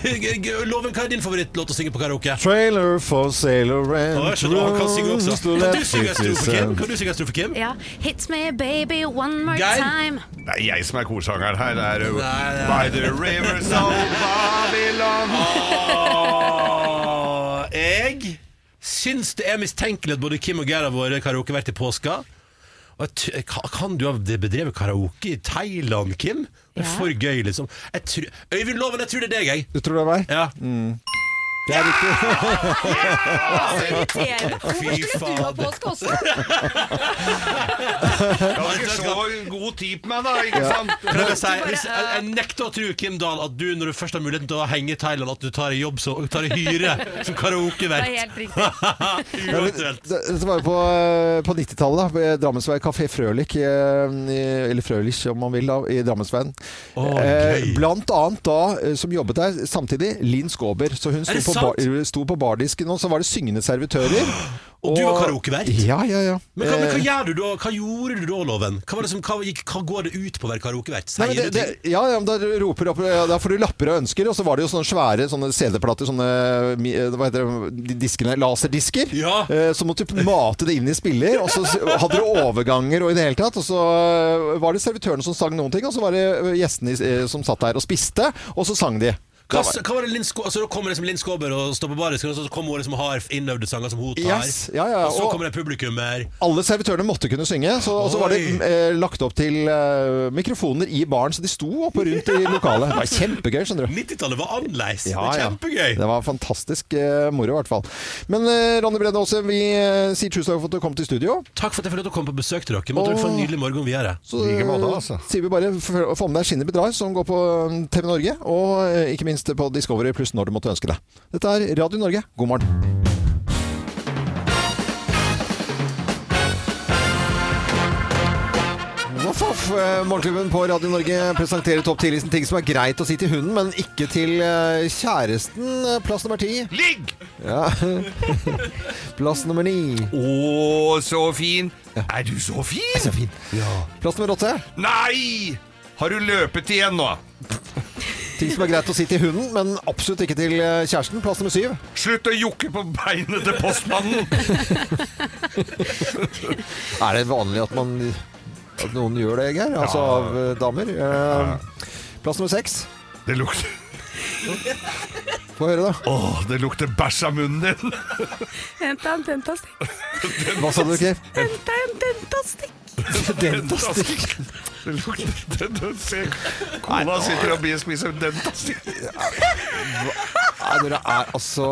Loven, hva er din favorittlåt å synge på karaoke? Trailer for sailor and Oh, jeg skjønner, han kan synge også. Kan du synge en strofe, Kim? Ja. Hit me baby one more Geir? time. Det er jeg som er korsangeren her. Det er jo Nei. By the Rivers of Babylon. Åh, jeg syns det er mistenkelig at både Kim og Geir har vært karaokevert i påska. Kan- du ha bedrevet karaoke i Thailand, Kim? Det er Ja. for gøy, liksom. Jeg tror- Øyvind Loven, jeg tror det er deg, jeg. Du tror det er meg? Ja. Det er riktig. Irriterende. Fy faen. Påske også. Jeg har ikke så god tid på meg, da. ikke sant? Prøv å si, hvis, jeg, jeg nekter å tro, Kim Dahl, at du når du først har muligheten til å henge i Thailand, at du tar en jobb så, tar en hyre som Det karaokevert. er helt riktig. Uaktuelt. Dette var jo på, på 90-tallet, da. ved Drammensveien Kafé Frølik, eh, i- eller Frølich om man vil, da, i Drammensveien. Å, Eh, gøy. Blant annet da, eh, som jobbet der samtidig, Linn Skåber. Så hun sto det på bar, sto på bardisken, og så var det syngende servitører. Og du var karaokevert? Ja, ja, ja. Men, hva, men hva, Eh, gjør du da? hva gjorde du da, Loven? Hva, var det som, hva, hva går det ut på å være karaokevert? Nei, Sier det, du det, ja, ja, da roper opp Da får du lapper og ønsker, og så var det jo sånne svære sånne CD-plater, sånne mi- hva heter det, diskene, laserdisker. Ja. Eh, Så måtte du mate det inn i spiller, og så hadde du overganger og i det hele tatt. Og så eh, var det servitørene som sang noen ting, og så var det eh, gjestene eh, som satt der og spiste, og så sang de. Hva, hva var det Linn Skå- altså, Da kommer liksom Linn Skåber og står på bardisken, og så kommer hun liksom og har innøvde sanger som hun tar. Yes, ja, ja, og så og- kommer det publikummer. Alle servitørene måtte kunne synge, så, og så var det eh, lagt opp til eh, mikrofoner i baren, så de sto oppe og rundt i lokalet. Det var kjempegøy, skjønner du. 90-tallet var annerledes. Ja, det var ja. kjempegøy. Det var fantastisk eh, moro, i hvert fall. Men eh, Ronny Brede Aase, vi eh, sier tusen takk for at du kom til studio. Takk for at jeg fikk lov til å komme på besøk til dere. Måtte dere få en nydelig morgen videre. Så eh, sier vi bare få med deg Skinnet bedrar, som går på eh, TV Norge, og eh, ikke minst på Discovery pluss når du måtte ønske det. Dette er Radio Norge. God morgen. Voff. Eh, Morgenklubben på Radio Norge presenterer topp 10-listen ting som er greit å si til hunden, men ikke til eh, kjæresten. Plass nummer ti. Ligg! Ja. Plass nummer ni. Å, så fin. Er du så fin? Så fin. Plass nummer åtte. Nei! Har du løpet igjen nå? Ting som er greit å si til hunden, men absolutt ikke til eh, kjæresten. Plass nummer syv. Slutt å jokke på beinet til postmannen! Er det vanlig at, man, at noen gjør det, Geir? Altså Ja. av eh, damer? Uh, Plass nummer seks. Det lukter Få høre, da. Åh, det lukter bæsj av munnen din! Henta en dentastikk. Hva sa du, Geir? Henta en dentastikk. Dentastikk. Det lukter det, det, Se, kona sitter og spiser dentastikk. Nei, dere er altså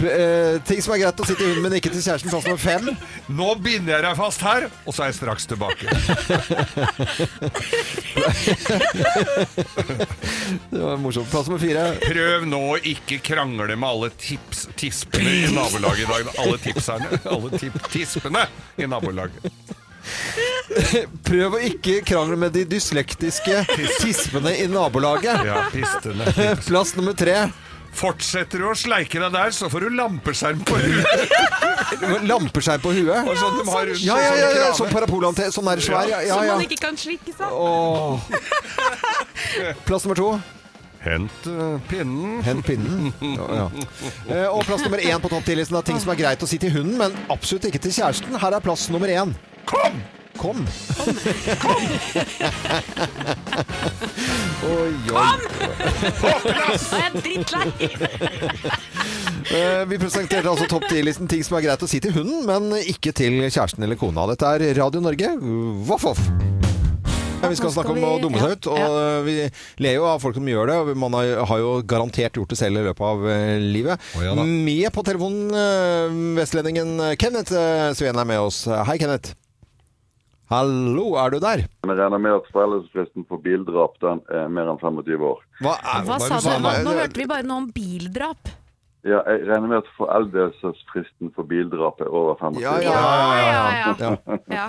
eh, Ting som er greit å si til hunden, men ikke til kjæresten. Plass nummer fem. Nå binder jeg deg fast her, og så er jeg straks tilbake. Det var morsomt. Plass nummer fire. Prøv nå å ikke krangle med alle tips, tispene i nabolaget i dag. Alle tipserne. Alle tip, tispene i nabolaget. Prøv å ikke krangle med de dyslektiske tispene i nabolaget. Ja, pistene. Plass nummer tre. Fortsetter du å sleike deg der, så får du lampeskjerm på huet. Lampeskjerm på huet. Ja, sånn de har rundt Ja, ja, ja, ja, sånn parabolantenn. Sånn er svær. Ja, ja, Som man ikke kan slikke seg. Åh. Plass nummer to. Hent uh, pinnen. Hent pinnen. Ja, ja. Eh, Og plass nummer én på topp 10-listen er ting som er greit å si til hunden, men absolutt ikke til kjæresten. Her er plass nummer én. Kom! Kom! Oi, oi. Nå er jeg drittlei. Eh, Vi presenterte altså topp 10-listen ting som er greit å si til hunden, men ikke til kjæresten eller kona. Dette er Radio Norge. Voff, voff. Ja, vi skal snakke om å dumme seg ut, og vi ler jo av folk som gjør det. og Man har jo garantert gjort det selv i løpet av eh, livet. Ja. Med på telefonen eh, vestlendingen Kenneth Sveen er med oss. Hei, Kenneth. Hallo, er du der? Jeg regner med at foreldelsesfristen for bildrap den er mer enn 25 år. Hva, er, Hva sa du? Nå, nå hørte vi bare noe om bildrap. Ja, jeg regner med at foreldelsesfristen for bildrap er over 25 år. ja, Ja, ja, ja. Ja. ja.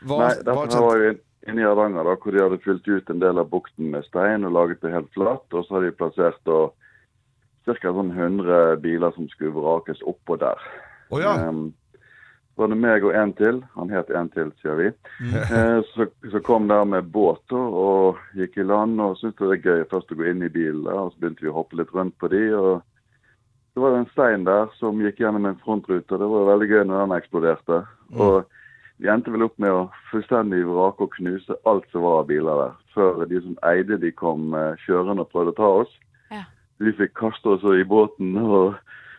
Hva, Nei, hva, var vi inne i Hardanger, da, hvor de hadde fylt ut en del av bukten med stein og laget det helt flatt. Og så hadde de plassert da ca. Sånn 100 biler som skulle vrakes oppå der. Å ja. Ehm, så var det meg og en til, han het en til, sier vi. Eh, så, så kom der med båt og gikk i land og syntes det var gøy først å gå inn i bilen. Og så begynte vi å hoppe litt rundt på de, og så var det en stein der som gikk gjennom en frontrute. og Det var veldig gøy når den eksploderte. Og vi endte vel opp med å fullstendig vrake og knuse alt som var av biler der. Før de som eide de kom eh, kjørende og prøvde å ta oss. Ja. Vi fikk kaste oss i båten og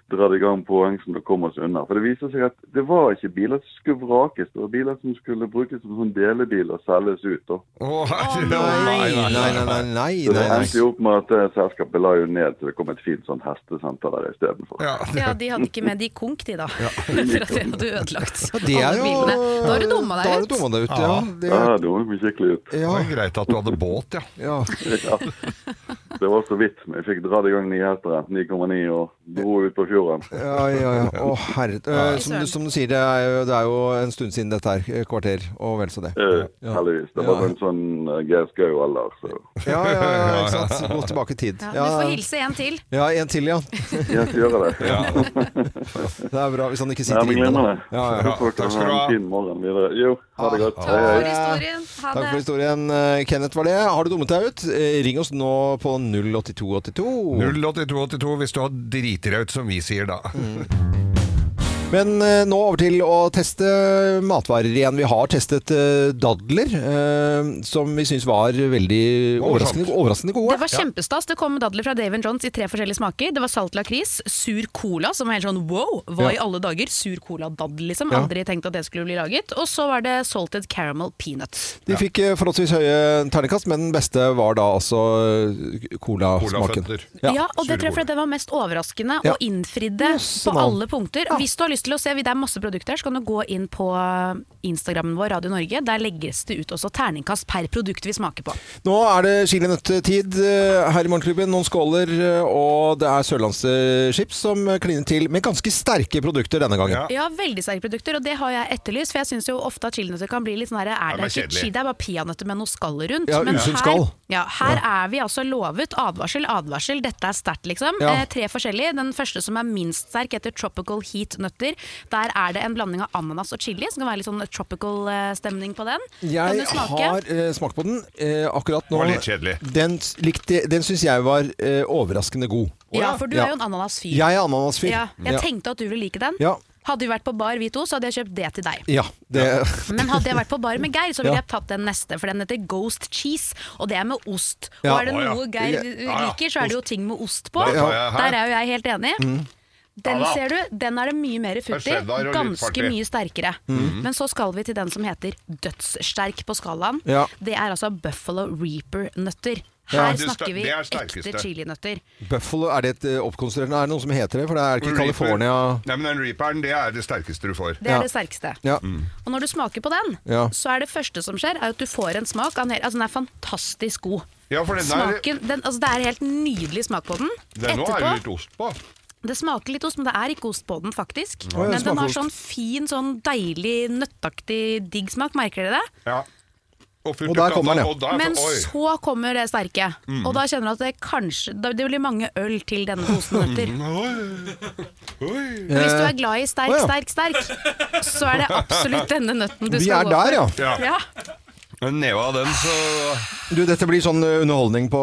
dratt i gang poeng som det kommer oss unna. For det viser seg at det var ikke biler som skulle vrakes, det var biler som skulle brukes som sånn delebil og selges ut. da. Å, herre- nei, nei, nei, nei, nei, Så det endte jo opp med at det selskapet la jo ned til det kom et fint sånn hestesenter der istedenfor. Ja, Ja, de hadde ikke med de konk, de da. Etter at de hadde ødelagt Det er alle jo bilene. Da har du dumma Da har du ut. dumma deg ut, ja. Det, Ja, dumma meg skikkelig ut. det ja, var greit at du hadde båt, ja. ja. Ja. Det var så vidt. vi fikk dratt i gang nyheter. 9,9 og dro ut på fjorden. Ja, ja, ja. Å, herre. Eh, Som, du- som du sier, det er, jo, det er jo en stund siden dette her. eh, Kvarter og vel så det. Eh, Ja. Heldigvis. Det var Ja. en sånn uh, Geir Skau-alder, så Ja, ja, ja, ikke sant. Gå tilbake i tid. Ja, du får hilse en til. Ja, en til, ja. jeg skal gjøre det. Det er bra hvis han ikke sitter inne. Ja. Ja, ja. Takk skal du ha ha. en fin morgen videre. Jo, ha det godt. Takk for historien. Ha Takk for historien, eh, Kenneth var det. Har du dummet deg ut? Eh, Ring oss nå på 08282. 08282 hvis du har driti deg ut, som vi sier da. Men eh, nå over til å teste matvarer igjen. Vi har testet eh, dadler, eh, som vi syns var veldig overraskende, overraskende gode. Det var kjempestas. Det kom dadler fra Dave Johns i tre forskjellige smaker. Det var salt lakris, sur cola, som var helt sånn wow, hva Ja. i alle dager? Sur cola-daddel, liksom. Aldri tenkt at det skulle bli laget. Og så var det salted caramel peanuts. De fikk forholdsvis høye terningkast, men den beste var da altså colasmaken. Cola Ja, og det tror jeg fordi det var mest overraskende Ja. og innfridde på alle punkter. Hvis du har lyst til å se, det er masse produkter her, så kan du gå inn på Instagrammen vår, Radio Norge. Der legges det ut også terningkast per produkt vi smaker på. Nå er det chilinøttetid eh, her i Morgenklubben. Noen skåler, eh, og det er Sørlandschips som kliner til med ganske sterke produkter denne gangen. Ja. Ja, veldig sterke produkter, og det har jeg etterlyst. For jeg syns jo ofte at chilinøtter kan bli litt sånn her, er det ikke kjedelig. chi, det er bare peanøtter med noe skall rundt. Ja, Men her, skall. ja, her er vi altså lovet advarsel, advarsel. Dette er sterkt, liksom. Ja. Eh, tre forskjellige. Den første som er minst sterk, heter Tropical Heat Nøtter. Der er det en blanding av ananas og chili, som kan være litt sånn tropical eh, stemning på den. kan Jeg du smake? har uh, smakt på den uh, akkurat nå. Det var litt kjedelig. Den, likte- den syns jeg var uh, overraskende god. Ja, for du Ja. er jo en ananasfyr. Jeg er ananasfyr. Ja, jeg Ja. tenkte at du ville like den. Ja. Hadde vi vært på bar vi to, så hadde jeg kjøpt det til deg. Ja, det, Men hadde jeg vært på bar med Geir, så ville Ja. jeg tatt den neste. For den heter Ghost Cheese, og det er med ost. Ja. Og er det noe Geir liker, så er det jo ting med ost på. Der er jo jeg helt enig. Mm. Den Ja da. ser du, den er det mye mer futt i. cheddar og Ganske mye sterkere. Mm. Men så skal vi til den som heter dødssterk på skalaen. Ja. Det er altså Buffalo Reaper-nøtter. Ja. Her Det er sta- snakker vi det er ekte sterkeste. chilinøtter. Buffalo, er det et eh, oppkonstruerende Er det noe som heter det? For det er ikke. California Nei, men den Reaperen, det er det sterkeste du får. Det er Ja. det sterkeste. Ja. Og når du smaker på den, Ja. så er det første som skjer, er at du får en smak. av den her- Altså, den er fantastisk god. Ja, for den er, Smaken, den, altså det er helt nydelig smak på den. den nå er det litt ost på. Det smaker litt ost, men det er ikke ost på den, faktisk. Ja, men den har ost. sånn fin, sånn deilig, nøttaktig digg smak. Merker dere det? Ja. Og, Og der kommer den, ja. der- Men oi. så kommer det sterke. Mm. Og da kjenner du at det kanskje Det blir mange øl til denne posen nøtter. Oi. Oi. Hvis du er glad i sterk, sterk, sterk, så er det absolutt denne nøtten du Vi skal gå gå Vi er der, Ja. ja. Men neve av den, så Du, dette blir sånn eh, underholdning på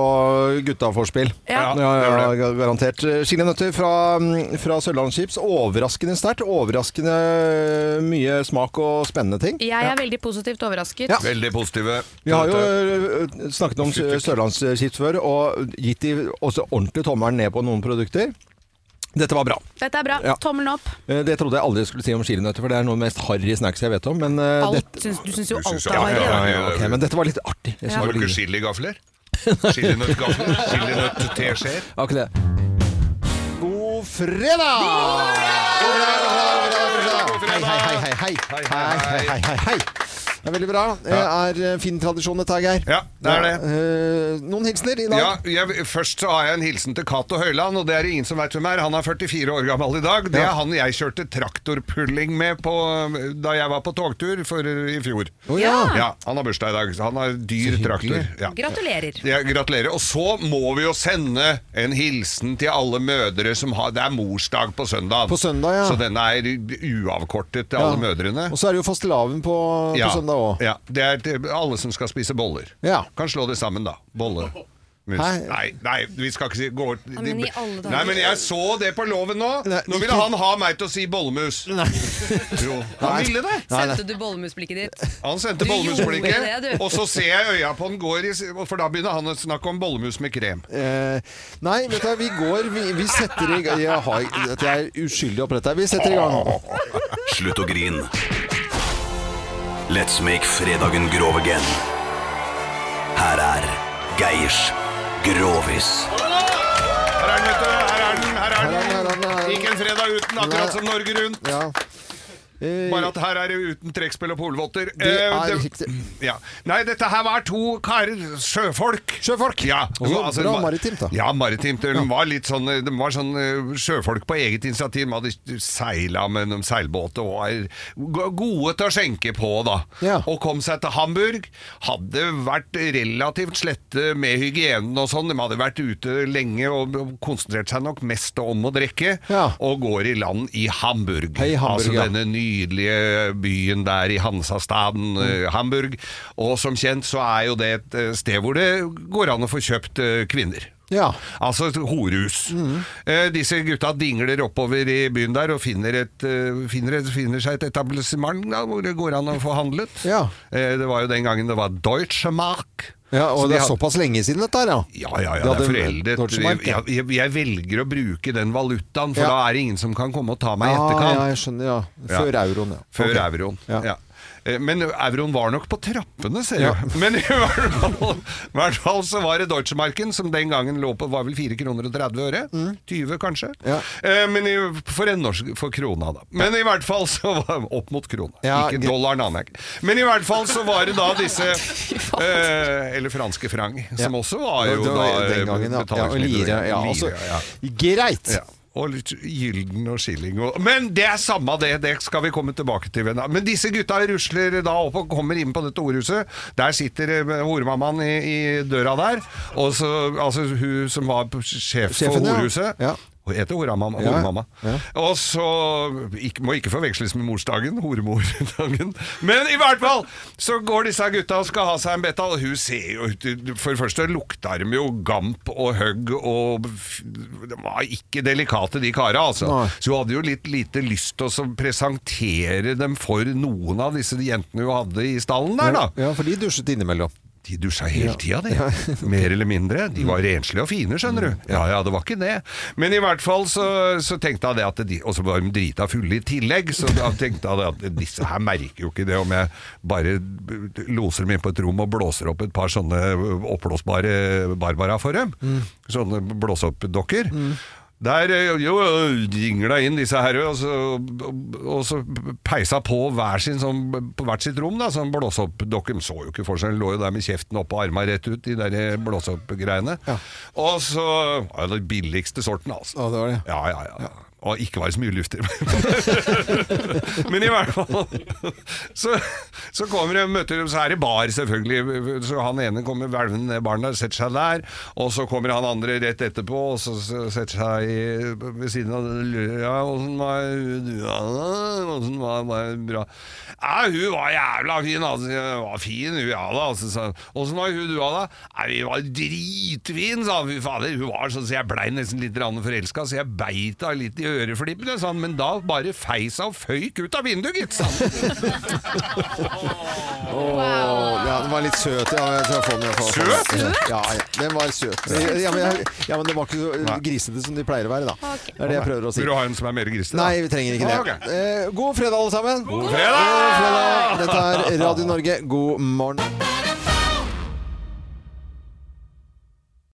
gutta-vorspiel. Ja. Ja, ja, det garantert. garantert. Chilinøtter fra, mm, fra Sørlandschips. Overraskende sterkt. Overraskende mye smak og spennende ting. Jeg er veldig positivt overrasket. Ja. veldig positive. Vi har jo eh, snakket om Sørlandschips før, og gitt de også ordentlig tommelen ned på noen produkter. Dette var bra. Dette er bra. Ja. Tommelen opp. Eh, Det trodde jeg aldri skulle si om chilinøtter, for det er noe av det mest harry snacks jeg vet om. Men, eh, Alt, dette, syns, du syns jo Du alt syns er harry. ja, ja, ja, okay, men dette var litt artig. Jeg Ja. Har du ikke chiligafler? Chilinøttgafler? Chilinøtt-teskjeer? Ikke det. God fredag! God fredag, god fredag, god fredag. Hei, hei. Hei, Hei, hei, hei, hei. hei, hei, hei. Det er veldig bra. Det er eh, fin tradisjon dette, her, Geir. Ja, det er det. Eh, noen hilsener i dag? Ja, jeg, først så har jeg en hilsen til Cato Høiland, og det er det ingen som vet hvem er. Han er 44 år gammel i dag. Det Ja. er han jeg kjørte traktorpulling med på, da jeg var på togtur for, i fjor. Oh, ja. Ja, Han har bursdag i dag, så han har dyr traktor. Ja. Gratulerer. Ja, gratulerer. Og så må vi jo sende en hilsen til alle mødre som har Det er morsdag på søndag. På søndag, ja. Så den er uavkortet til Ja. alle mødrene. Og så er det jo fastelavn på, på Ja, søndag òg. Ja, det er til alle som skal spise boller. Ja. Kan slå det sammen, da. Bolle. Mus. Nei, nei, vi skal ikke si gå, men i alle dager. Nei, men jeg så det på loven nå! Nei, Nå ville han ha meg til å si bollemus. Jo, han ville det! Sendte du bollemusblikket ditt? Han sendte bollemusblikket, og så ser jeg øya på den går i For da begynner han å snakke om bollemus med krem. Eh, nei, vet du, vi går Vi, vi setter i gang jeg, jeg er uskyldig oppi dette. Vi setter i gang. Slutt å grin. Let's make fredagen grov again. Her er Geirs Grovis. Her er den, vet du! Her er den! Her er den. Ikke en fredag uten, akkurat som Norge Rundt. Ja. Eh, Bare at her er det uten trekkspill og polvotter. Det Eh, er riktig. Ja. Nei, dette her var to karer, sjøfolk. Sjøfolk? Ja. Og så Altså, bra maritimt, da. Ja, maritimt. De var litt sånn, de var sånn eh, sjøfolk på eget initiativ. De hadde seila med en seilbåt og var gode til å skjenke på, da. Ja. Og kom seg til Hamburg. Hadde vært relativt slette med hygienen og sånn. De hadde vært ute lenge og konsentrert seg nok mest om å drikke. Ja. Og går i land i Hamburg. Hei, Hamburg, altså denne nydelige byen der i Hansastaden, eh, Hamburg. Og som kjent så er jo det et eh, sted hvor det går an å få kjøpt eh, kvinner. Ja. Altså et horehus. Mm. Eh, disse gutta dingler oppover i byen der og finner, et, uh, finner, et, finner seg et etablissement da, hvor det går an å få handlet. Ja. Eh, det var jo den gangen det var Deutsche Mark. Ja, og så det er hadde- såpass lenge siden dette her, ja. ja, ja, ja, De det er foreldet. Jeg, jeg, jeg velger å bruke den valutaen, for Ja. da er det ingen som kan komme og ta meg i Ah, etterkant. ja, jeg skjønner, ja. Før euroen, ja. Før okay. euroen, Ja. Ja. Eh, Men euroen var nok på trappene, ser Ja. du. Men i hvert fall, i hvert fall så var det Deutschemarken, som den gangen lå på var vel 4 kroner og 30 øre. 20 kanskje. Mm. Ja. Eh, Men i, for norsk for krona, da. Men i hvert fall så var Opp mot krona. Ja, Ikke dollaren, aner jeg. Men i hvert fall så var det da disse eh, Eller franske franc, som Ja. også var jo Det da den gangen, ja. ja og lire. Ja, altså, ja. greit! Ja. Og litt gylden og skilling og Men det er samme det, det skal vi komme tilbake til. Men disse gutta rusler da opp og kommer inn på dette ordhuset. Der sitter eh, horemammaen i, i døra der. Og så, altså hun som var sjef for Sjefen, ja. Hun heter horemamma. Ja, ja. Og så ikke, Må ikke forveksles med morsdagen. Horemordagen. Men i hvert fall så går disse gutta og skal ha seg en betal. hun ser jo ut For det første lukter de jo gamp og høgg, og de var ikke delikate, de kara, altså. Nei. Så hun hadde jo litt lite lyst til å presentere dem for noen av disse jentene hun hadde i stallen der, da. Ja, for de dusjet innimellom. De dusja hele tida, de. Mer eller mindre. De var renslige og fine, skjønner du. Ja ja, det var ikke det. Men i hvert fall så, så tenkte jeg det at de Og så var de drita fulle i tillegg, så da tenkte jeg det at disse her merker jo ikke det om jeg bare loser dem inn på et rom og blåser opp et par sånne oppblåsbare Barbara for dem. Sånne blåseoppdokker. Der eh, jo, inn disse her, og så, og så peisa på hver sin sånn, på hvert sitt rom. da, sånn Blåseoppdokke. De så jo ikke forskjell, lå jo der med kjeften oppe og arma rett ut, de der Ja. Og så ja, Den billigste sorten, altså. Ja, det var det. Ja, ja, ja. Og ikke var det så mye luft i. Men i hvert fall Så, så kommer det, møter, så er det bar, selvfølgelig. Så han ene kommer hvelvende ned baren der, setter seg der. Og så kommer han andre rett etterpå og så setter seg i, ved siden av Ja, åssen var hun Anna? Åssen var det bra? Ja, hun var jævla fin, altså. Hun var fin, hun, ja da. Altså, Åssen var hun, du, da? Nei, hun var dritfin, sa. Fy fader. Hun var sånn så jeg blei nesten litt forelska, så jeg beit henne litt i øreflippene, sa han. Men da bare feis og føyk ut av vinduet, gitt, sa han. Ja, den var litt søt. Ja, jeg tror jeg får den, jeg får. Søt? Ja, ja, den var søt. Ja, men, jeg- ja, men det var ikke så grisete som de pleier å være, da. Det er det jeg prøver å si. Vil du ha en som er mer grisete? Nei, vi trenger ikke det. Ah. Eh, god fredag, alle sammen. God fredag! God fredag! Dette er Radio Norge. God morgen.